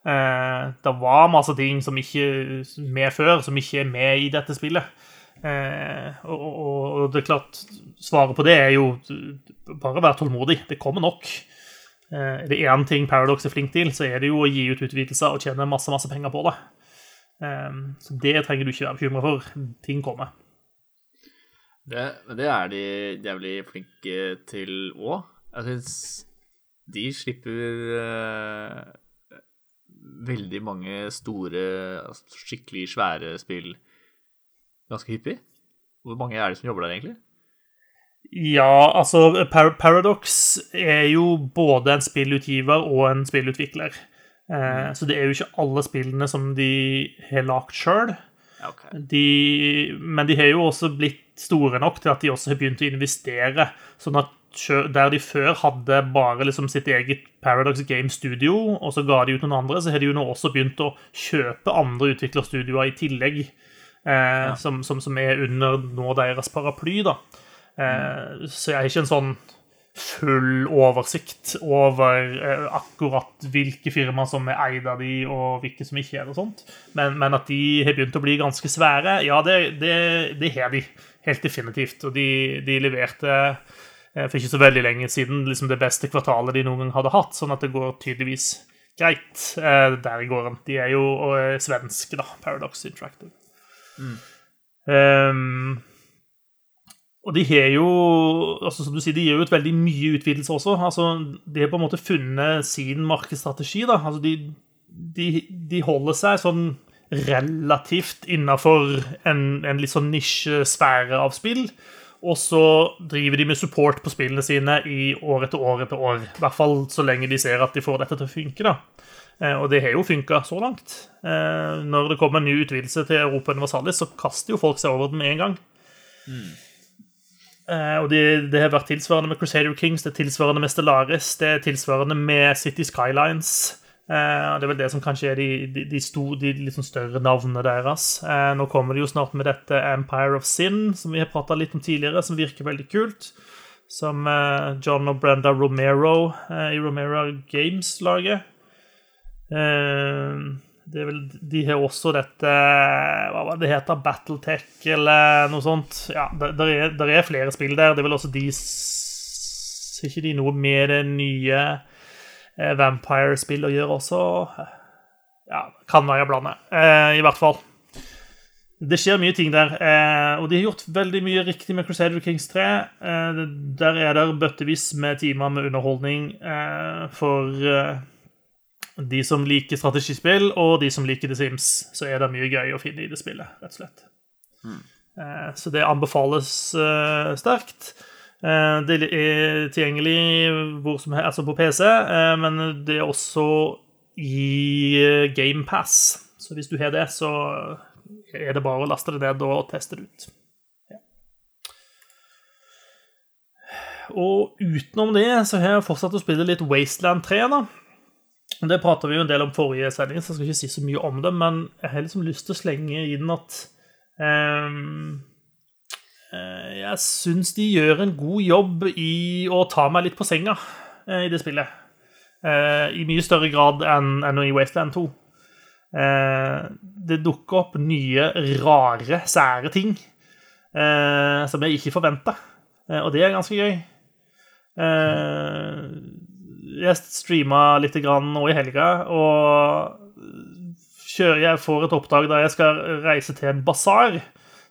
Eh, det var masse ting som ikke med før, som ikke er med i dette spillet. Eh, og, og, det er klart, svaret på det er jo bare være tålmodig. Det kommer nok. Eh, er det én ting Paradox er flink til, så er det jo å gi ut utvidelser og tjene masse, masse penger på det. Så det trenger du ikke være bekymra for. Ting kommer. Det, det, er de jævlig flinke til òg. Jeg syns de slipper veldig mange store, altså skikkelig svære spill ganske hyppig? Hvor mange er det som jobber der, egentlig? Ja, altså Par Paradox er jo både en spillutgiver og en spillutvikler. Eh, mm. Så det er jo ikke alle spillene som de har lagd sjøl. Okay. men de har jo også blitt store nok til at de også har begynt å investere. Sånn at der de før hadde bare liksom sitt eget Paradox Game Studio, og så ga de ut noen andre, så har de jo nå også begynt å kjøpe andre utviklerstudioer i tillegg, eh, ja. som, som, som, er under nå deres paraply. da. Eh, så jeg har ikke en sånn full oversikt over eh, akkurat hvilke firmaer som er eid av de, og hvilke som ikke er det. og sånt. Men, men, at de har begynt å bli ganske svære, ja, det, det, det har de. Helt definitivt. Og de, de leverte for ikke så veldig lenge siden liksom det beste kvartalet de noen gang hadde hatt. Sånn at det går tydeligvis greit eh, der i gården. De er jo eh, svenske, da. Paradox Interactive. Mm. Um, og de har jo altså som du sier, de gir jo ut veldig mye utvidelse også. altså De har på en måte funnet sin markedsstrategi. da, altså De, de, de holder seg sånn relativt innafor en, en litt sånn nisjesfære av spill. Og så driver de med support på spillene sine i år etter år etter år. I hvert fall så lenge de ser at de får dette til å funke. da. Eh, og det har jo funka så langt. Eh, når det kommer en ny utvidelse til Europa Universalis, så kaster jo folk seg over den med en gang. Mm. Og det, det, har vært tilsvarende med Crusader Kings, det er tilsvarende med Stellaris, det er tilsvarende med City Skylines. Eh, det er vel det som kanskje er de, de, de, sto, de sånn større navnene deres. Eh, nå kommer de jo snart med dette Empire of Sin, som vi har prata litt om tidligere, som virker veldig kult. Som eh, John og Brenda Romero i Romero Games lager. det er vel, De har også dette Hva var det det heter? Battletech, eller noe sånt. Ja, det der er, der er flere spill der. Det er vel også de Ser ikke de noe med det nye Vampire-spill å gjøre også? Ja, kan være jeg blander. Eh, I hvert fall. Det skjer mye ting der, eh, og de har gjort veldig mye riktig med Crusader Kings 3. Eh, der er det bøttevis med timer med underholdning eh, for eh, de som liker strategispill, og de som liker The Sims. Så er det mye gøy å finne i det spillet, rett og slett. Mm. så det anbefales eh, sterkt. Eh, det er tilgjengelig hvor som helst, altså på PC, eh, men det er også i eh, GamePass. Så hvis du har det, så er det bare å laste det ned og teste det ut. Og utenom det så har jeg fortsatt å spille litt Wasteland 3, da. Det prata vi jo en del om forrige sending, så jeg skal ikke si så mye om det, men jeg har liksom lyst til å slenge inn at eh, Jeg syns de gjør en god jobb i å ta meg litt på senga eh, i det spillet. Eh, I mye større grad enn enn i Wasteland 2. Eh, det dukker opp nye, rare, sære ting eh, som jeg ikke forventa, eh, og det er ganske gøy. Eh, jeg streama litt grann nå i helga, og jeg får et oppdrag der jeg skal reise til en basar,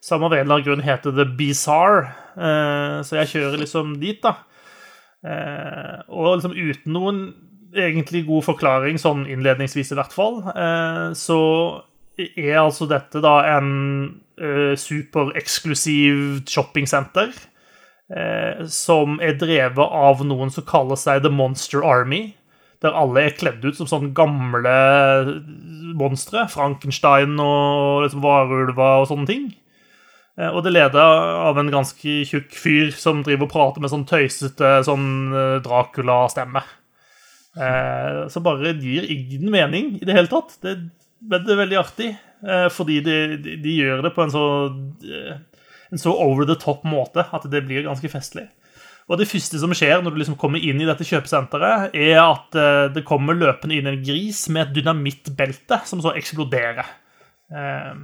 som av en eller annen grunn heter The Bizarre. Eh, så jeg kjører liksom dit, da. Eh, og liksom uten noen egentlig god forklaring, sånn innledningsvis i hvert fall, eh, så er altså dette da en supereksklusiv shoppingsenter som er drevet av noen som kaller seg The Monster Army. Der alle er kledd ut som sånne gamle monstre. Frankenstein og liksom varulver og sånne ting. Eh, Og det leder av en ganske tjukk fyr som driver og prater med sånn tøysete sånn eh, Dracula-stemme. Eh, så bare gir ingen mening i det hele tatt. Det, men det er veldig artig, eh, fordi de, de, de gjør det på en så, eh, en så over the top måte at det blir ganske festlig. Og det første som skjer når du liksom kommer inn i dette kjøpesenteret, er at det kommer løpende inn en gris med et dynamittbelte som så eksploderer. Eh,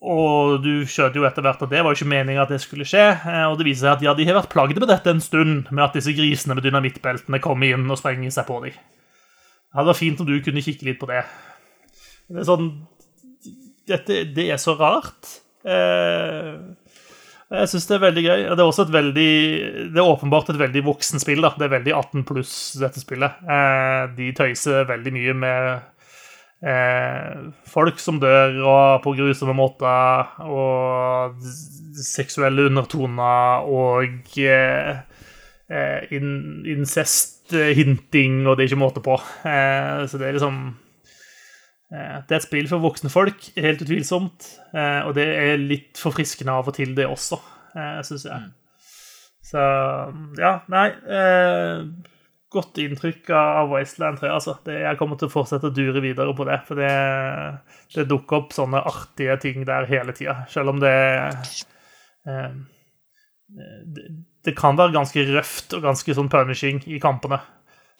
og du skjønte jo etter hvert at det var jo ikke meningen at det skulle skje. eh, Og det viser seg at ja, de har vært plagd med dette en stund, med at disse grisene med dynamittbeltene kommer inn og sprenger seg på dem. Ja, det var fint om du kunne kikke litt på det. Det er sånn Dette det er så rart. Eh, jeg syns det er veldig gøy. Det er også et veldig Det er åpenbart et veldig voksenspill. da. Det er veldig 18 pluss, dette spillet. Eh, de tøyser veldig mye med folk som dør og på grusomme måter, og seksuelle undertoner og eh, eh, in, incest, eh, hinting, og det er ikke måte på. Eh, så det er liksom eh, Det er et spill for voksne folk, helt utvilsomt, eh, og det er litt forfriskende av og til, det også, eh, syns jeg. Så ja, nei eh, Godt inntrykk av Wasteland 3. altså. Jeg kommer til å fortsette å dure videre på det. For det, det dukker opp sånne artige ting der hele tida. Selv om det, eh, det Det kan være ganske røft og ganske sånn punishing i kampene.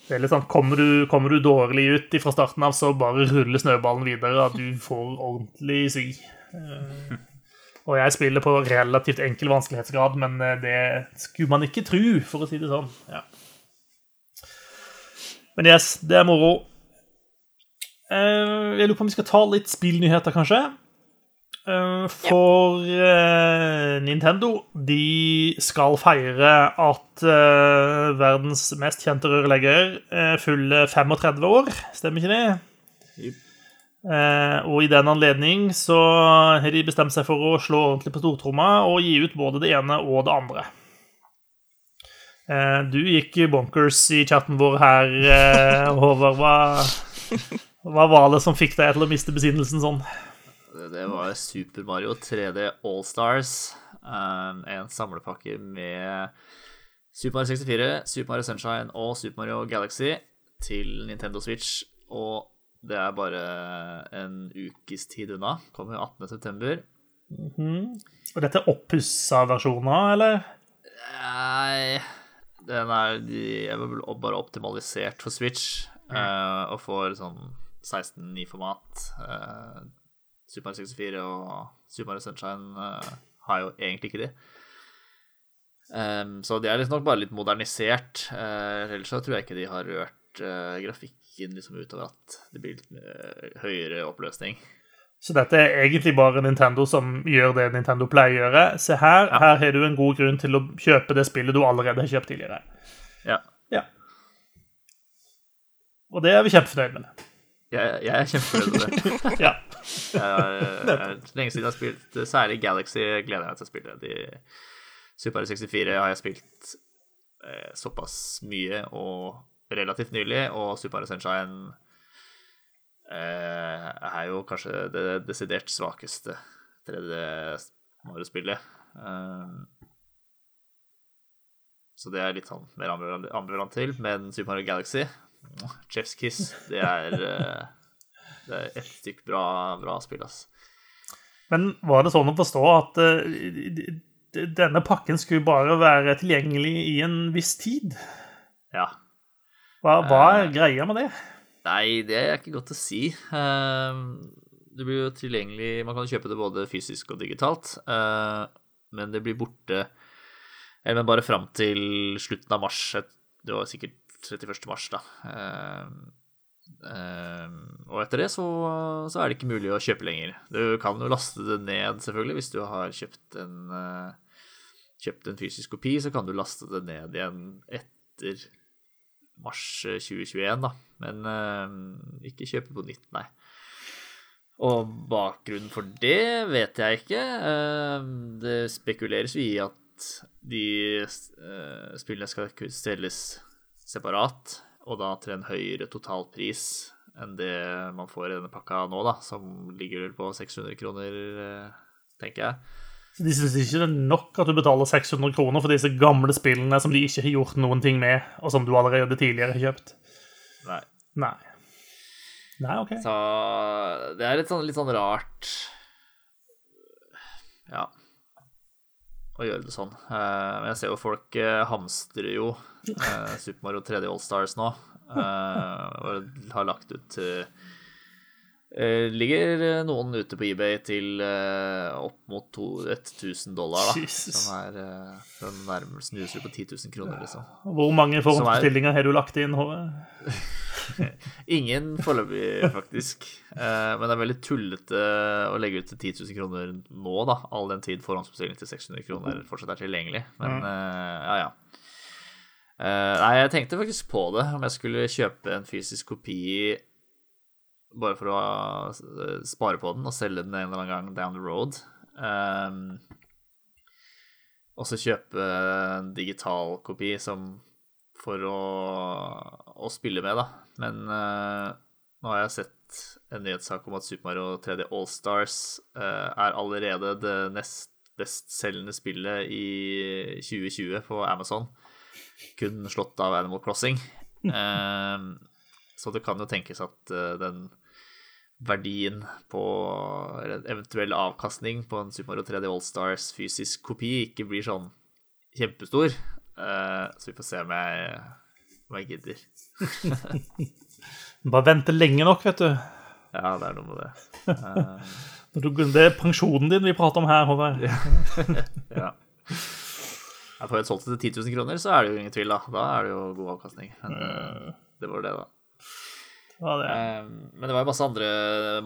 Det er litt sånn, Kommer du, kommer du dårlig ut fra starten av, så bare ruller snøballen videre, og du får ordentlig svi. Eh, og jeg spiller på relativt enkel vanskelighetsgrad, men eh, det skulle man ikke tro, for å si det sånn. ja. Men yes, det er moro. Eh, jeg lurer på om vi skal ta litt spillnyheter, kanskje. Eh, For eh, Nintendo de skal feire at verdens mest kjente rørlegger fyller 35 år. Stemmer ikke det? Yep. Eh, og i den anledning så har de bestemt seg for å slå ordentlig på stortromma og gi ut både det ene og det andre. Eh, du gikk bonkers i chatten vår her, eh, (laughs) Håvard. Hva, hva var det som fikk deg til å miste besinnelsen sånn? Det, var Super Mario 3D All Stars. en samlepakke med Super Mario 64, Super Mario Sunshine og Super Mario Galaxy til Nintendo Switch. Og det er bare en ukes tid unna. Kommer 18.9. Og dette er oppussa versjoner, eller? Nei Den er de er vel bare optimalisert for Switch. eh, og får sånn 16-9-format. Uh, Super Mario 64 og Super Mario Sunshine uh, har jo egentlig ikke de. Um, så de er liksom nok bare litt modernisert. Uh, ellers så tror jeg ikke de har rørt uh, grafikken liksom utover at det blir litt uh, høyere oppløsning. Så dette er egentlig bare Nintendo som gjør det Nintendo pleier å gjøre. Se her, ja. her har du en god grunn til å kjøpe det spillet du allerede har kjøpt tidligere. Ja. ja. Og det er vi kjempefornøyd med. Jeg, jeg er kjempefornøyd med det. (laughs) ja. lenge siden jeg har spilt særlig Galaxy, gleder jeg meg til å spille. De Super 64 har jeg spilt eh, såpass mye og relativt nylig, og Super Sunshine eh, er jo kanskje det desidert svakeste 3D Mario-spillet. Um, så det er litt sånn mer ambivalent til. Men Super Mario Galaxy, Chef's Kiss, det er, uh, det er et stykk bra, bra spill, ass. Men var det sånn å forstå at denne pakken skulle bare være tilgjengelig i en viss tid. Ja. Hva, hva er greia med det? Nei, det er ikke godt å si. Uh, det blir jo tilgjengelig Man kan kjøpe det både fysisk og digitalt, uh, men det blir borte Eller bare fram til slutten av mars. Det var sikkert 31. mars, da. og etter det så, så, er det ikke mulig å kjøpe lenger. Du kan jo laste det ned, selvfølgelig, hvis du har kjøpt en kjøpt en fysisk kopi, så kan du laste det ned igjen etter mars 2021, eh, da. Men uh, ikke kjøpe på nytt, nei. Og bakgrunnen for det vet jeg ikke. Uh, det spekuleres jo i at de uh, spillene skal selges separat, og da til en høyere totalpris enn det man får i denne pakka nå, da, som ligger på 600 kroner, tenker jeg. De syns ikke det er nok at du betaler 600 kroner for disse gamle spillene som de ikke har gjort noen ting med, og som du allerede tidligere har kjøpt. Nei. Nei. Nei, ok. Så det er litt sånn, litt sånn rart Ja å gjøre det sånn. Eh, men jeg ser jo folk eh, hamstrer jo eh, (laughs) Super Mario 3D All Stars nå. Og har lagt ut Uh, ligger eh, noen ute på eBay til uh, opp mot to, 1000 dollar, da. Jesus. Som er uh, den nærmeste snuser på 10 000 kroner, liksom. Hvor mange forhåndsbestillinger har du lagt inn, Håve? (laughs) Ingen foreløpig, faktisk. men det er veldig tullete å legge ut til 10 000 kroner nå, da. All den tid forhåndsbestilling til 600 kroner fortsatt er tilgjengelig. Men mm. ja, ja. nei, jeg tenkte faktisk på det, om jeg skulle kjøpe en fysisk kopi bare for å eh, spare på den og selge den en eller annen gang down the road. Um, og så kjøpe en digital kopi som for å, å spille med, da. Men uh, nå har jeg sett en nyhetssak om at Super Mario 3D Allstars uh, er allerede det nest bestselgende spillet i 2020 på Amazon. Kun slått av Animal Crossing. Um, (laughs) så det kan jo tenkes at uh, den verdien på eventuell avkastning på en Super Mario 3D Allstars fysisk kopi ikke blir sånn kjempestor. Uh, så vi får se om jeg, om jeg gidder. (laughs) Bare vente lenge nok, vet du. Ja, det er noe med det. (laughs) Det er pensjonen din vi prater om her, Håvard. ja. Jeg får jeg solgt det til 10 000 kroner, så er det jo ingen tvil, da. Da er det jo god avkastning. Men uh, det var det, da. Ja, det um, men det var jo masse andre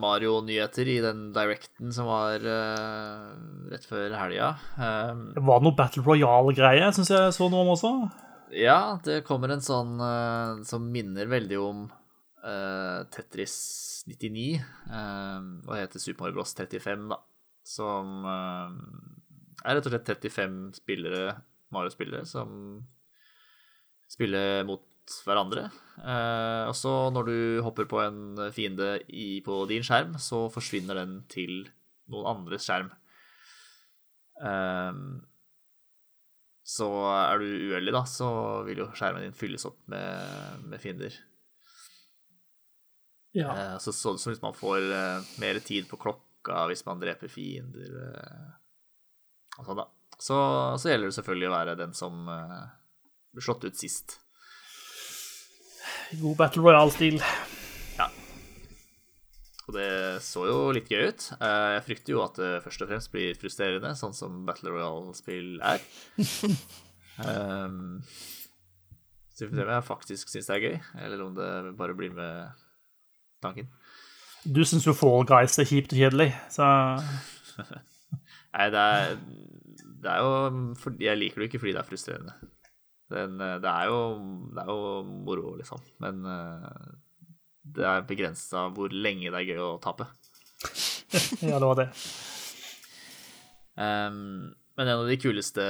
Mario-nyheter i den directen som var uh, rett før helga. Um, det var noe Battle Royale-greie, syns jeg så noe om også. Ja, det kommer en sånn uh, som minner veldig om uh, Tetris 99, og heter Super Mario Bros 35, da. Som er rett og slett 35 spillere, Mario-spillere, som spiller mot hverandre. Eh, og så når du hopper på en fiende i, på din skjerm, så forsvinner den til noen andres skjerm. Eh, så er du uheldig, da, så vil jo skjermen din fylles opp med, med fiender. Ja. Eh, så, så, så, hvis man får eh, mer tid på klokka hvis man dreper fiender eh, og sånn, da. Så, så, gjelder det selvfølgelig å være den som eh, blir slått ut sist. God Battle Royale-stil. Ja. Og det så jo litt gøy ut. Eh, Jeg frykter jo at det først og fremst blir frustrerende, sånn som Battle Royale-spill er. Um, (laughs) så vi får se om jeg faktisk syns det er gøy, eller om det bare blir med tanken. Du syns jo Fall Guys er kjipt og kjedelig, så (laughs) Nei, det er, det er jo fordi Jeg liker det ikke fordi det er frustrerende. Den, eh, det, er jo, det er jo moro, liksom. Men eh, det er begrensa hvor lenge det er gøy å tape. (laughs) ja, det var det. Um, men en av de kuleste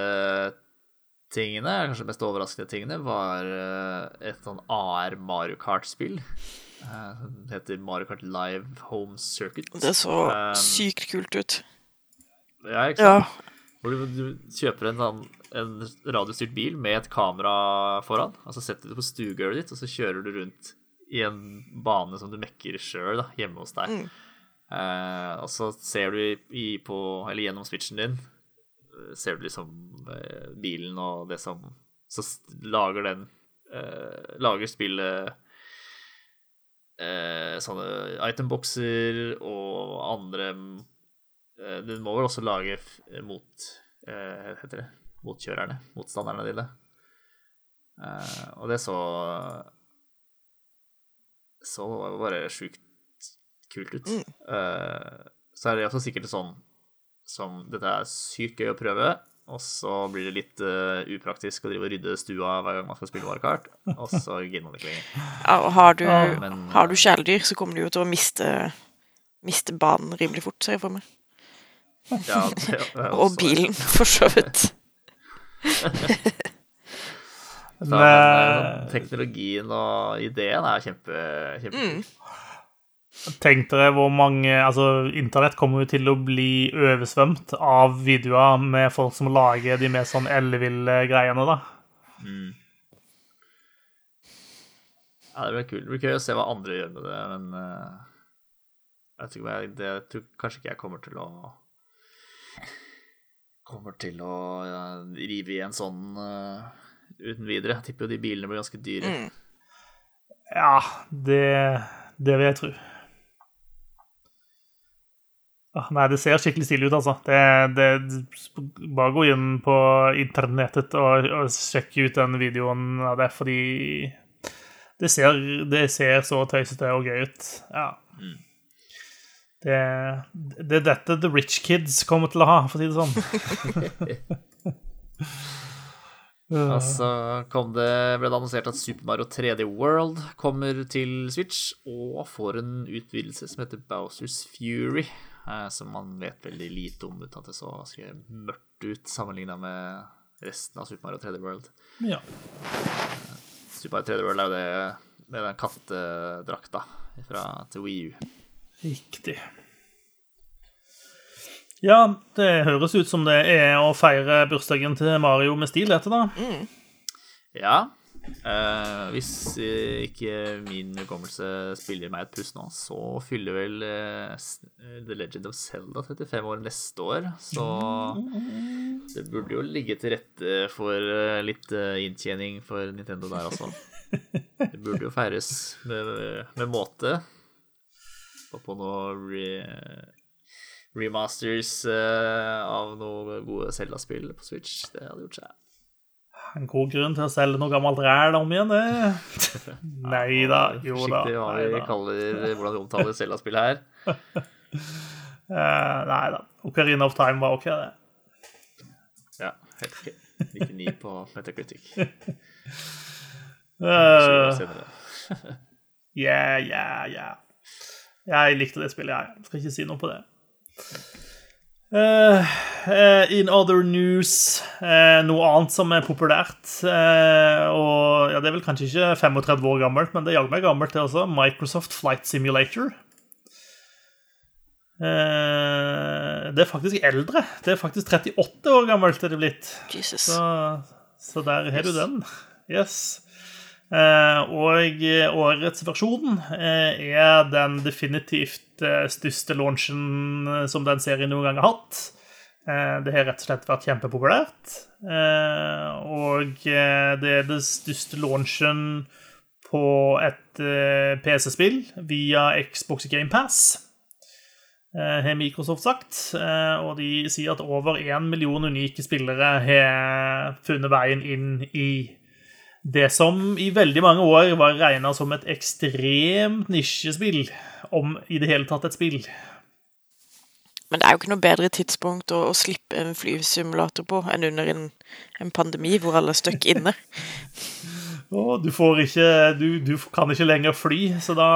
tingene, kanskje mest overraskende tingene, var eh, et sånn AR Mario Kart-spill. Eh, Det heter Mario Kart Live Home Circuit. Det så Um, sykt kult ut. Ja, ikke sant? Ja. Hvor du, du kjøper en, sånn, en radiostyrt bil med et kamera foran, og så setter du det på stuegulvet ditt, og så kjører du rundt i en bane som du mekker sjøl hjemme hos deg. Eh, og så ser du i, på, eller gjennom switchen din, eh, ser du liksom eh, bilen og det som Så lager den eh, Lager spillet eh, sånne itembokser og andre eh, Den må vel også lage f mot eh, heter det? Motkjørerne. Motstanderne dine. Eh, og det så Så bare sjukt kult ut. Eh, så er det også sikkert sånn som Dette er sykt gøy å prøve, og så blir det litt uh, upraktisk å drive og rydde stua hver gang man skal spille varekart, og så gidder man ikke lenger. Ja, og har du, Ja, men- har du kjæledyr, så kommer du jo til å miste, miste banen rimelig fort, ser jeg for meg. Ja, det er (laughs) Og bilen, for så vidt. (laughs) Så, men, Men sånn, teknologien og ideen er kjempe, kjempekul. tenk dere hvor mange Altså, internett kommer jo til å bli oversvømt av videoer med folk som lager de mer sånn elleville greiene, da. Ja, det blir kult. Det blir gøy å se hva andre gjør med det, men uh, jeg tror, jeg, det, jeg tror kanskje ikke jeg kommer til å Kommer til å ja, rive i en sånn uh, uten videre. Jeg tipper jo de bilene blir ganske dyre. Ja, det, det vil jeg tro. Ah, Nei, det ser skikkelig stilig ut, altså. Det, det, bare gå inn på internettet og, og sjekke ut den videoen av det, fordi det ser, det ser så tøysete og gøy ut. Ja. Det, det er dette The Rich Kids kommer til å ha, for å si det sånn. (laughs) Og så kom det, ble det annonsert at Super Mario 3D World kommer til Switch, og får en utvidelse som heter Bowsers Fury, eh, som man vet veldig lite om, uten at det så mørkt ut sammenligna med resten av Super Mario 3D World. Ja. Super Mario 3D World er jo det med den kattedrakta fra til Wii U. Riktig. Ja, det høres ut som det er å feire bursdagen til Mario med stil, dette, da. Ja. eh, hvis ikke min hukommelse spiller meg et puss nå, så fyller vel eh, The Legend of Zelda 35 år neste år. Så det burde jo ligge til rette for eh, litt eh, inntjening for Nintendo der også. (laughs) Det burde jo feires med, med måte. Og på noen re, remasters eh, av noen gode Zelda-spill på Switch. Det hadde gjort seg. En god grunn til å selge noe gammelt ræl om igjen, det. (laughs) (laughs) Nei da, jo da. Forsiktig hva vi (laughs) kaller hvordan vi omtaler Zelda-spill her. Uh, nei da. Ocarina of Time var OK, det. Ja, helt ok. 99 på Metacritic. Uh, yeah, yeah, yeah. Jeg likte det spillet, jeg. Skal ikke si noe på det. Uh, in other news uh, Noe annet som er populært Og ja, Det er vel kanskje ikke 35 år gammelt, men det er jaggu meg gammelt, det også. Microsoft Flight Simulator. Det er faktisk eldre. Det er faktisk 38 år gammelt er det blitt. Jesus. Så, så der har du den. Yes. Eh, og eh, årets versjon eh, er den definitivt største launchen som den serien noen gang har hatt. Det har rett og slett vært kjempepopulært. Og det er den største launchen på et PC-spill via Xbox Game Pass. har Microsoft sagt. Og de sier at over én million unike spillere har funnet veien inn i det som i veldig mange år var regna som et ekstremt nisjespill, om i det hele tatt et spill. Men det er jo ikke noe bedre tidspunkt å, å slippe en flysimulator på enn under en, en pandemi hvor alle er stuck inne. (laughs) oh, du får ikke du, du, kan ikke lenger fly, så da,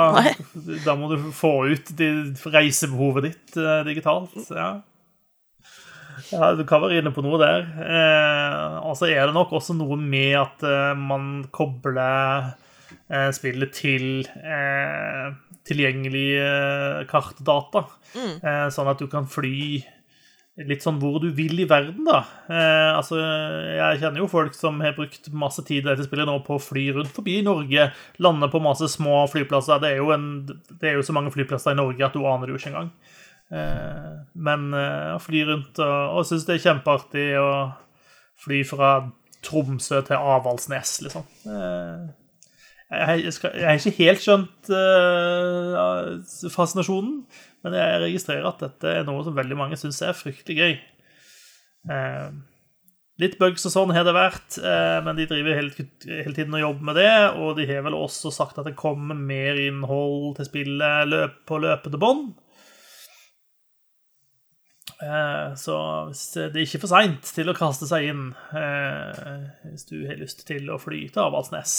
da må du få ut de, reisebehovet ditt uh, digitalt. Ja. Ja. du kan være inne på noe der. Eh, og så er det nok også noe med at eh, man kobler eh, spillet til tilgjengelige kartdata. Mm. Eh, sånn at du kan fly litt sånn hvor du vil i verden, da. Eh, altså, jeg kjenner jo folk som har brukt masse tid i dette spillet nå på å fly rundt forbi Norge. Lande på masse små flyplasser. Det er jo, en, det er jo så mange flyplasser i Norge at du aner det jo ikke engang. Eh, men eh, å fly rundt og, og synes det er kjempeartig å fly fra Tromsø til Avaldsnes, liksom. Eh, jeg, skal, jeg har ikke helt skjønt uh, fascinasjonen, men jeg registrerer at dette er noe som veldig mange syns er fryktelig gøy. Uh, litt bugs og sånn har det vært, uh, men de driver hele, hele, tiden og jobber med det. Og de har vel også sagt at det kommer mer innhold til spillet løp, på løpende bånd. Så det er ikke for seint til å kaste seg inn hvis du har lyst til å fly til Avaldsnes.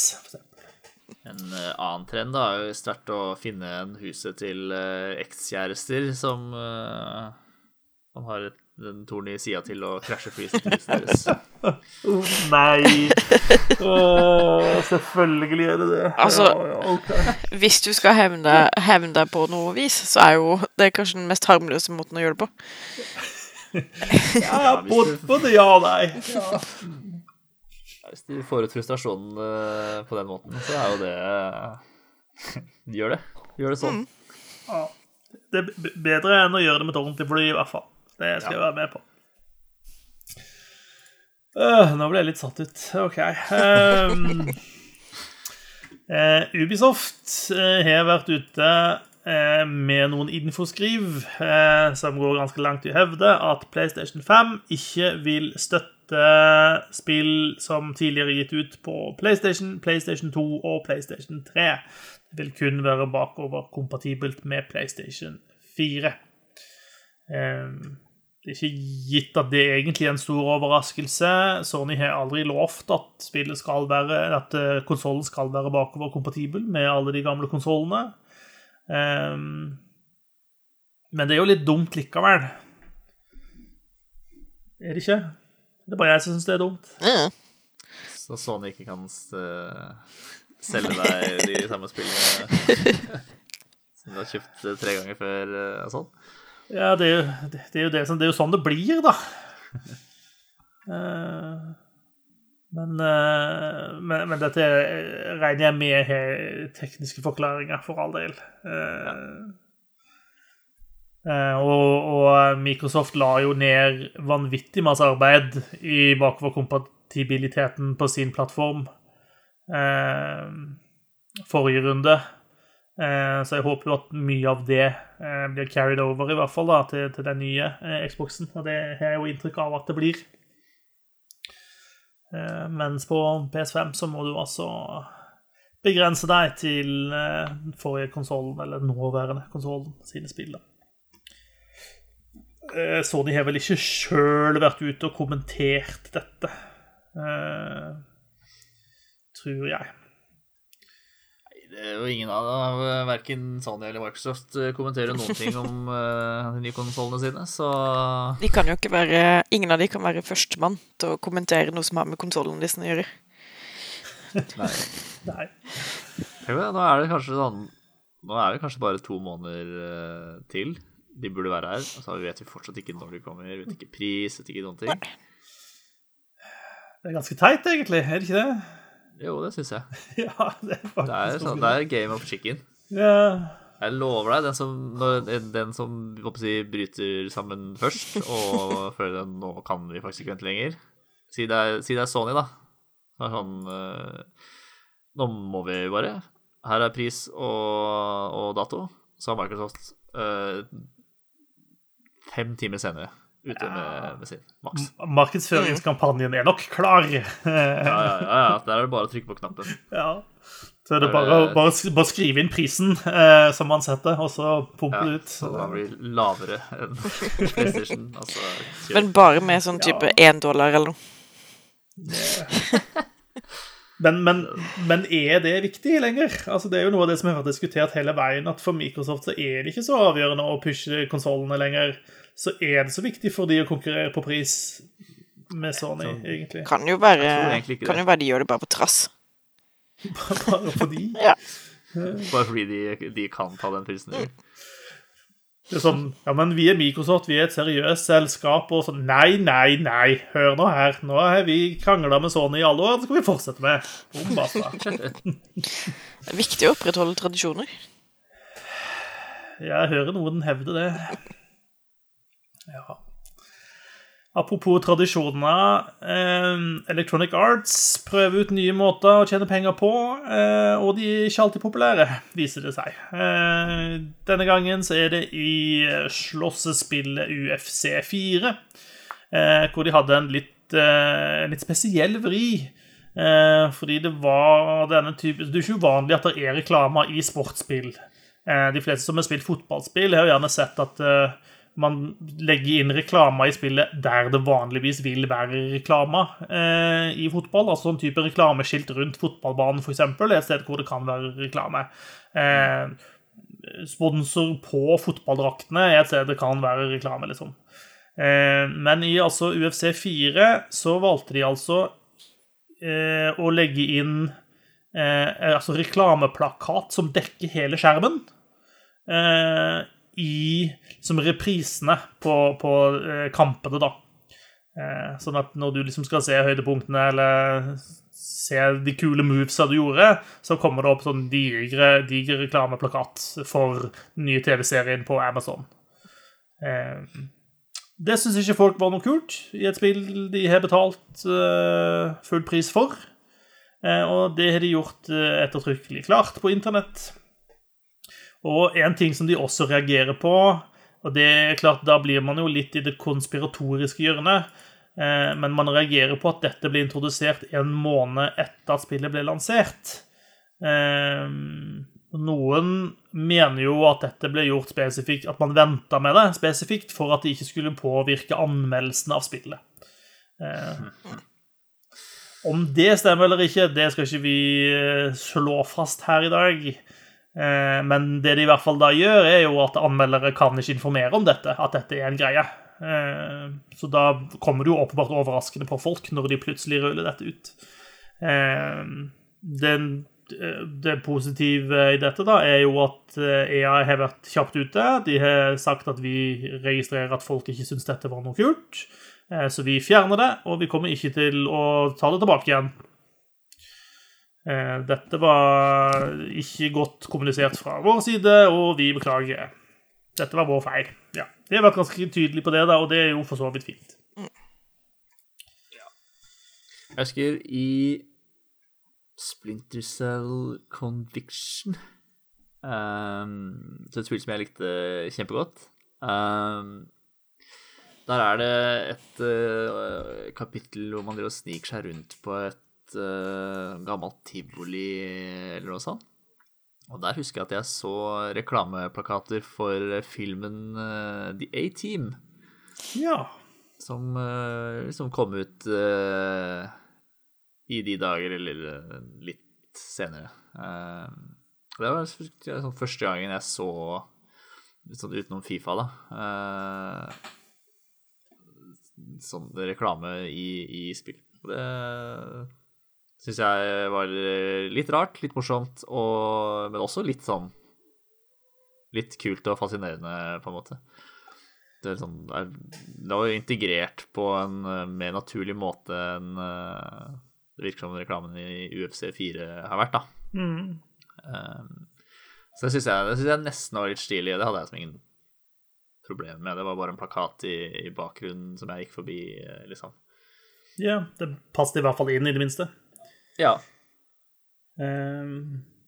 En uh, annen trend da, er jo sterkt å finne en huset til ekskjærester som man har et, en torn i sida til å krasje flyet deres. oh, nei! Oh, selvfølgelig er det det. Altså, ja, ja, okay. hvis du skal hevne, hevne deg på noe vis, så er jo det kanskje den mest harmløse måten å gjøre det på. ja, både, både ja og nei. Ja. Hvis du får ut frustrasjonen uh, på den måten, så er jo det uh, (laughs) Gjør det. Gjør det sånn. Mm. Ja. Det er bedre enn å gjøre det med et ordentlig fly, i hvert fall. Det skal jeg være med på. Uh, nå ble jeg litt satt ut. OK. Um, (laughs) Ubisoft har vært ute med noen infoskriv som går ganske langt i å hevde at PlayStation 5 ikke vil støtte spill som tidligere er gitt ut på PlayStation, PlayStation 2 og PlayStation 3. Det vil kun være bakoverkompatibelt med PlayStation 4. Ehm, det er ikke gitt at det er egentlig er en stor overraskelse. Sony har aldri lovt at spillet skal være, at eh, konsollen skal være bakoverkompatibel med alle de gamle konsollene. Um, men det er jo litt dumt likevel. Er det ikke? Det er bare jeg som syns det er dumt. Ja. Så Sony ikke kan uh, selge deg de samme spillene (laughs) som du har kjøpt tre ganger før uh, og sånn? Ja, det er, jo, det, er jo det, som, det er jo sånn det blir, da. (laughs) men, men, men, dette regner jeg med tekniske forklaringer, for all del. Ja. Eh, og, og, Microsoft la jo ned vanvittig masse arbeid i bakoverkompatibiliteten på sin plattform eh, forrige runde. Eh, så jeg håper jo at mye av det eh, blir carried over, i hvert fall da, til, til den nye eh, Xboxen. Og det har jeg jo inntrykk av at det blir. Mens på PS5 så må du altså begrense deg til forrige konsollen, eller nåværende konsollen, sine spill. da. Sony har vel ikke sjøl vært ute og kommentert dette, tror jeg. Nei, jo ingen av dem, verken Sony eller Microsoft, eh, kommenterer noen ting om uh, (laughs) de nye konsollene sine, så De kan jo ikke være Ingen av de kan være førstemann til å kommentere noe som har med konsollen deres å gjøre. (laughs) Nei. Nei. nå er det kanskje sånn Nå er det kanskje bare to måneder uh, til de burde være her. Og så vet vi fortsatt ikke når de kommer, vet ikke pris, vet ikke noen ting. Det er ganske teit, egentlig, er det ikke det? Jo, det syns jeg. (laughs) ja, Det er faktisk det er, sånn, det er game of chicken. Ja. Jeg lover deg, den som, den som si, bryter sammen først, og (laughs) føler at nå kan vi faktisk ikke vente lenger Si det er, si det er Sony, da. Det er sånn uh, Nå må vi bare. Her er pris og, og dato. Så har Microsoft uh, fem timer senere ute med, med sin maks. Markedsføringskampanjen er nok klar. Ja, ja, ja, ja. Der er det bare å trykke på knappen. (laughs) Ja. Så er det bare, å bare skrive inn prisen eh, som man setter, og så pumpe Ja, ut. så den blir lavere enn (laughs) PlayStation. Altså. Men bare med sånn type én dollar eller noe. (laughs) Men, men, men er det viktig lenger? Altså, det er jo noe av det som har vært diskutert hele veien, at for Microsoft så er det ikke så avgjørende å pushe konsollene lenger. Så er det så viktig for de å konkurrere på pris med Sony, egentlig. Kan jo være, kan jo være de gjør det bare på trass. (laughs) Bare for de. Ja. Bare fordi de, de kan ta den prisen. Det er sånn Ja, men vi er Microsoft, vi er et seriøst selskap, og sånn Nei, nei, nei. Hør nå her. Nå har vi krangla med Sony i alle år, det skal vi fortsette med. Boom. (laughs) Det er viktig å opprettholde tradisjoner. Jeg hører noen hevde det. Ja. Apropos tradisjoner. Eh, Electronic Arts prøver ut nye måter å tjene penger på, eh, og de er ikke alltid populære, viser det seg. Eh, denne gangen så er det i slåssespillet UFC 4, eh, hvor de hadde en litt, en litt spesiell vri. Fordi det var denne type Det er ikke uvanlig at det er reklamer i sportsspill. De fleste som har spilt fotballspill, har jo gjerne sett at man legger inn reklama i spillet der det vanligvis vil være reklama eh, i fotball. Altså en type reklameskilt rundt fotballbanen, f.eks., et sted hvor det kan være reklame. Eh, sponsor på fotballdraktene er et sted det kan være reklame, liksom. Eh, men i altså UFC 4 så valgte de altså eh, å legge inn eh, altså reklameplakat som dekker hele skjermen. Eh, I som reprisene på, på eh, kampene, da. Eh, sånn at når du liksom skal se høydepunktene eller se de kule movesa du gjorde, så kommer det opp sånn digre, diger reklameplakat for den nye TV-serien på Amazon. Eh, det syns ikke folk var noe kult i et spill de har betalt full pris for. Og det har de gjort ettertrykkelig klart på internett. Og en ting som de også reagerer på, og det er klart da blir man jo litt i det konspiratoriske hjørnet, eh, men man reagerer på at dette ble introdusert en måned etter at spillet ble lansert. Eh, noen mener jo at dette ble gjort spesifikt, at man venta med det spesifikt for at det ikke skulle påvirke anmeldelsen av spillet. Eh, om det stemmer eller ikke, det skal ikke vi slå fast her i dag. Eh, Men det de i hvert fall da gjør, er jo at anmeldere kan ikke informere om dette, at dette er en greie. Eh, Så da kommer det jo åpenbart overraskende på folk når de plutselig ruller dette ut. Eh, Den, det positive i dette da er jo at EA har vært kjapt ute. De har sagt at vi registrerer at folk ikke syns dette var noe kult. Så vi fjerner det, og vi kommer ikke til å ta det tilbake igjen. Eh, Dette var ikke godt kommunisert fra vår side, og vi beklager. Dette var vår feil. Ja, Vi har vært ganske tydelige på det, da, og det er jo for så vidt fint. Jeg husker i Splinter Cell Conviction um, et spill som jeg likte kjempegodt. Um, der er det et uh, kapittel hvor man sniker seg rundt på et uh, gammelt tivoli eller noe sånt. Og der husker jeg at jeg så reklameplakater for filmen uh, The A-Team Ja. som, uh, som kom ut eh, i de dager, eller eh, litt senere. Eh, det var sånn første gangen jeg så, sånn utenom Fifa, da eh, Sånn reklame i, i spill. Det syns jeg var litt rart, litt morsomt, og, men også litt sånn Litt kult og fascinerende, på en måte det, er sånn, det, er, det var integrert på en eh, mer naturlig måte enn eh, det virker som reklamen i UFC 4 har vært, da. Mm. Um, så det syns jeg, jeg nesten var litt stilig. Det hadde jeg som ingen problem med. Det var bare en plakat i, i bakgrunnen som jeg gikk forbi, eh, liksom. ja. Det passet i hvert fall inn, i det minste. Ja. Eh,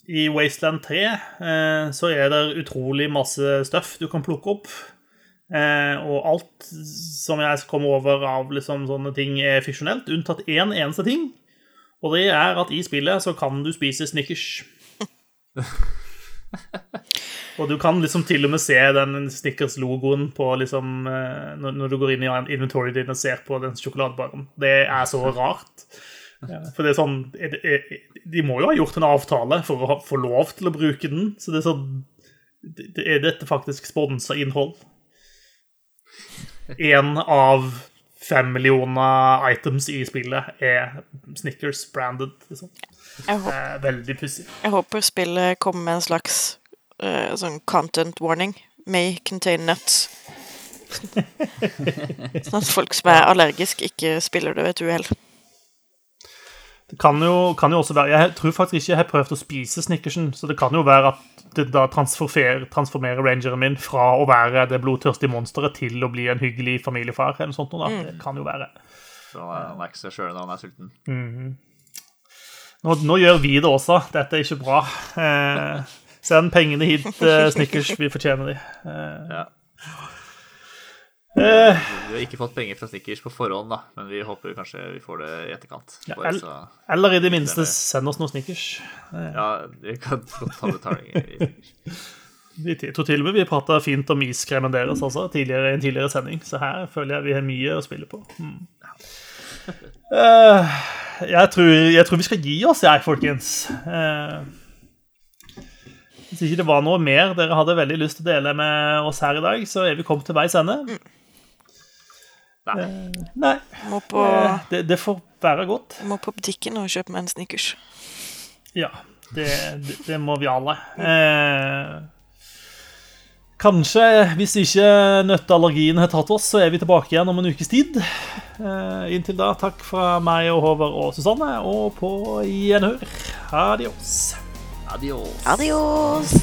I Wasteland 3 uh, så er det utrolig masse stuff du kan plukke opp. Uh, og alt som jeg kommer over av liksom, sånne ting, er fiksjonelt, unntatt én eneste ting. Og det er at i spillet så kan du spise Snickers. (laughs) og du kan liksom til og med se den Snickers-logoen på liksom eh, når, når du går inn i inventoryet ditt og ser på den sjokoladebaren. Det er så rart. Ja, (laughs) for det er sånn er det- er- De må jo ha gjort en avtale for å ha- få lov til å bruke den. Så det er sånn det- det Er dette faktisk sponsa innhold? (laughs) Én av fem millioner items i spillet er Snickers branded. Liksom. Hå er veldig pussig. jeg håper spillet kommer med en slags uh, sånn content warning. May contain nuts. (laughs) sånn at folk som er allergiske, ikke spiller det ved et uhell. Det kan jo, kan jo også være Jeg tror faktisk ikke jeg har prøvd å spise Snickersen, så det kan jo være at det da transformerer, transformerer rangeren min fra å være det blodtørstige monsteret til å bli en hyggelig familiefar. eller noe sånt. noe Da. Det kan jo være. Så han er- ikke seg sjøl når han er sulten. Nå, nå gjør vi det også. Dette er ikke bra. Eh, send pengene hit, eh, Snickers. Vi fortjener de. Eh, Ja. Eh, Vi har ikke fått penger fra Snickers på forhånd, da, men vi håper kanskje vi får det i etterkant. Ja, el- så, eller i det minste, send oss noen Snickers. ja, vi kan godt ta betaling. (laughs) Vi- Jeg tror til og med vi prata fint om iskremen deres også tidligere, i en tidligere sending, så her føler jeg vi har mye å spille på. Mm. Uh, jeg, tror, jeg tror vi skal gi oss, jeg, folkens. Uh, hvis ikke det var noe mer dere hadde veldig lyst til å dele med oss her i dag, så er vi kommet til veis ende. Nei. Nei, Må på, eh, det, det får være godt. må på butikken og kjøpe meg en Snickers. Ja, det, det, det må vi alle. Eh, kanskje, hvis ikke nøtteallergien har tatt oss, så er vi tilbake igjen om en ukes tid. Eh, inntil da, takk fra meg og Håvard og Susanne, og på gjenhør. Adios. Adios. Adios!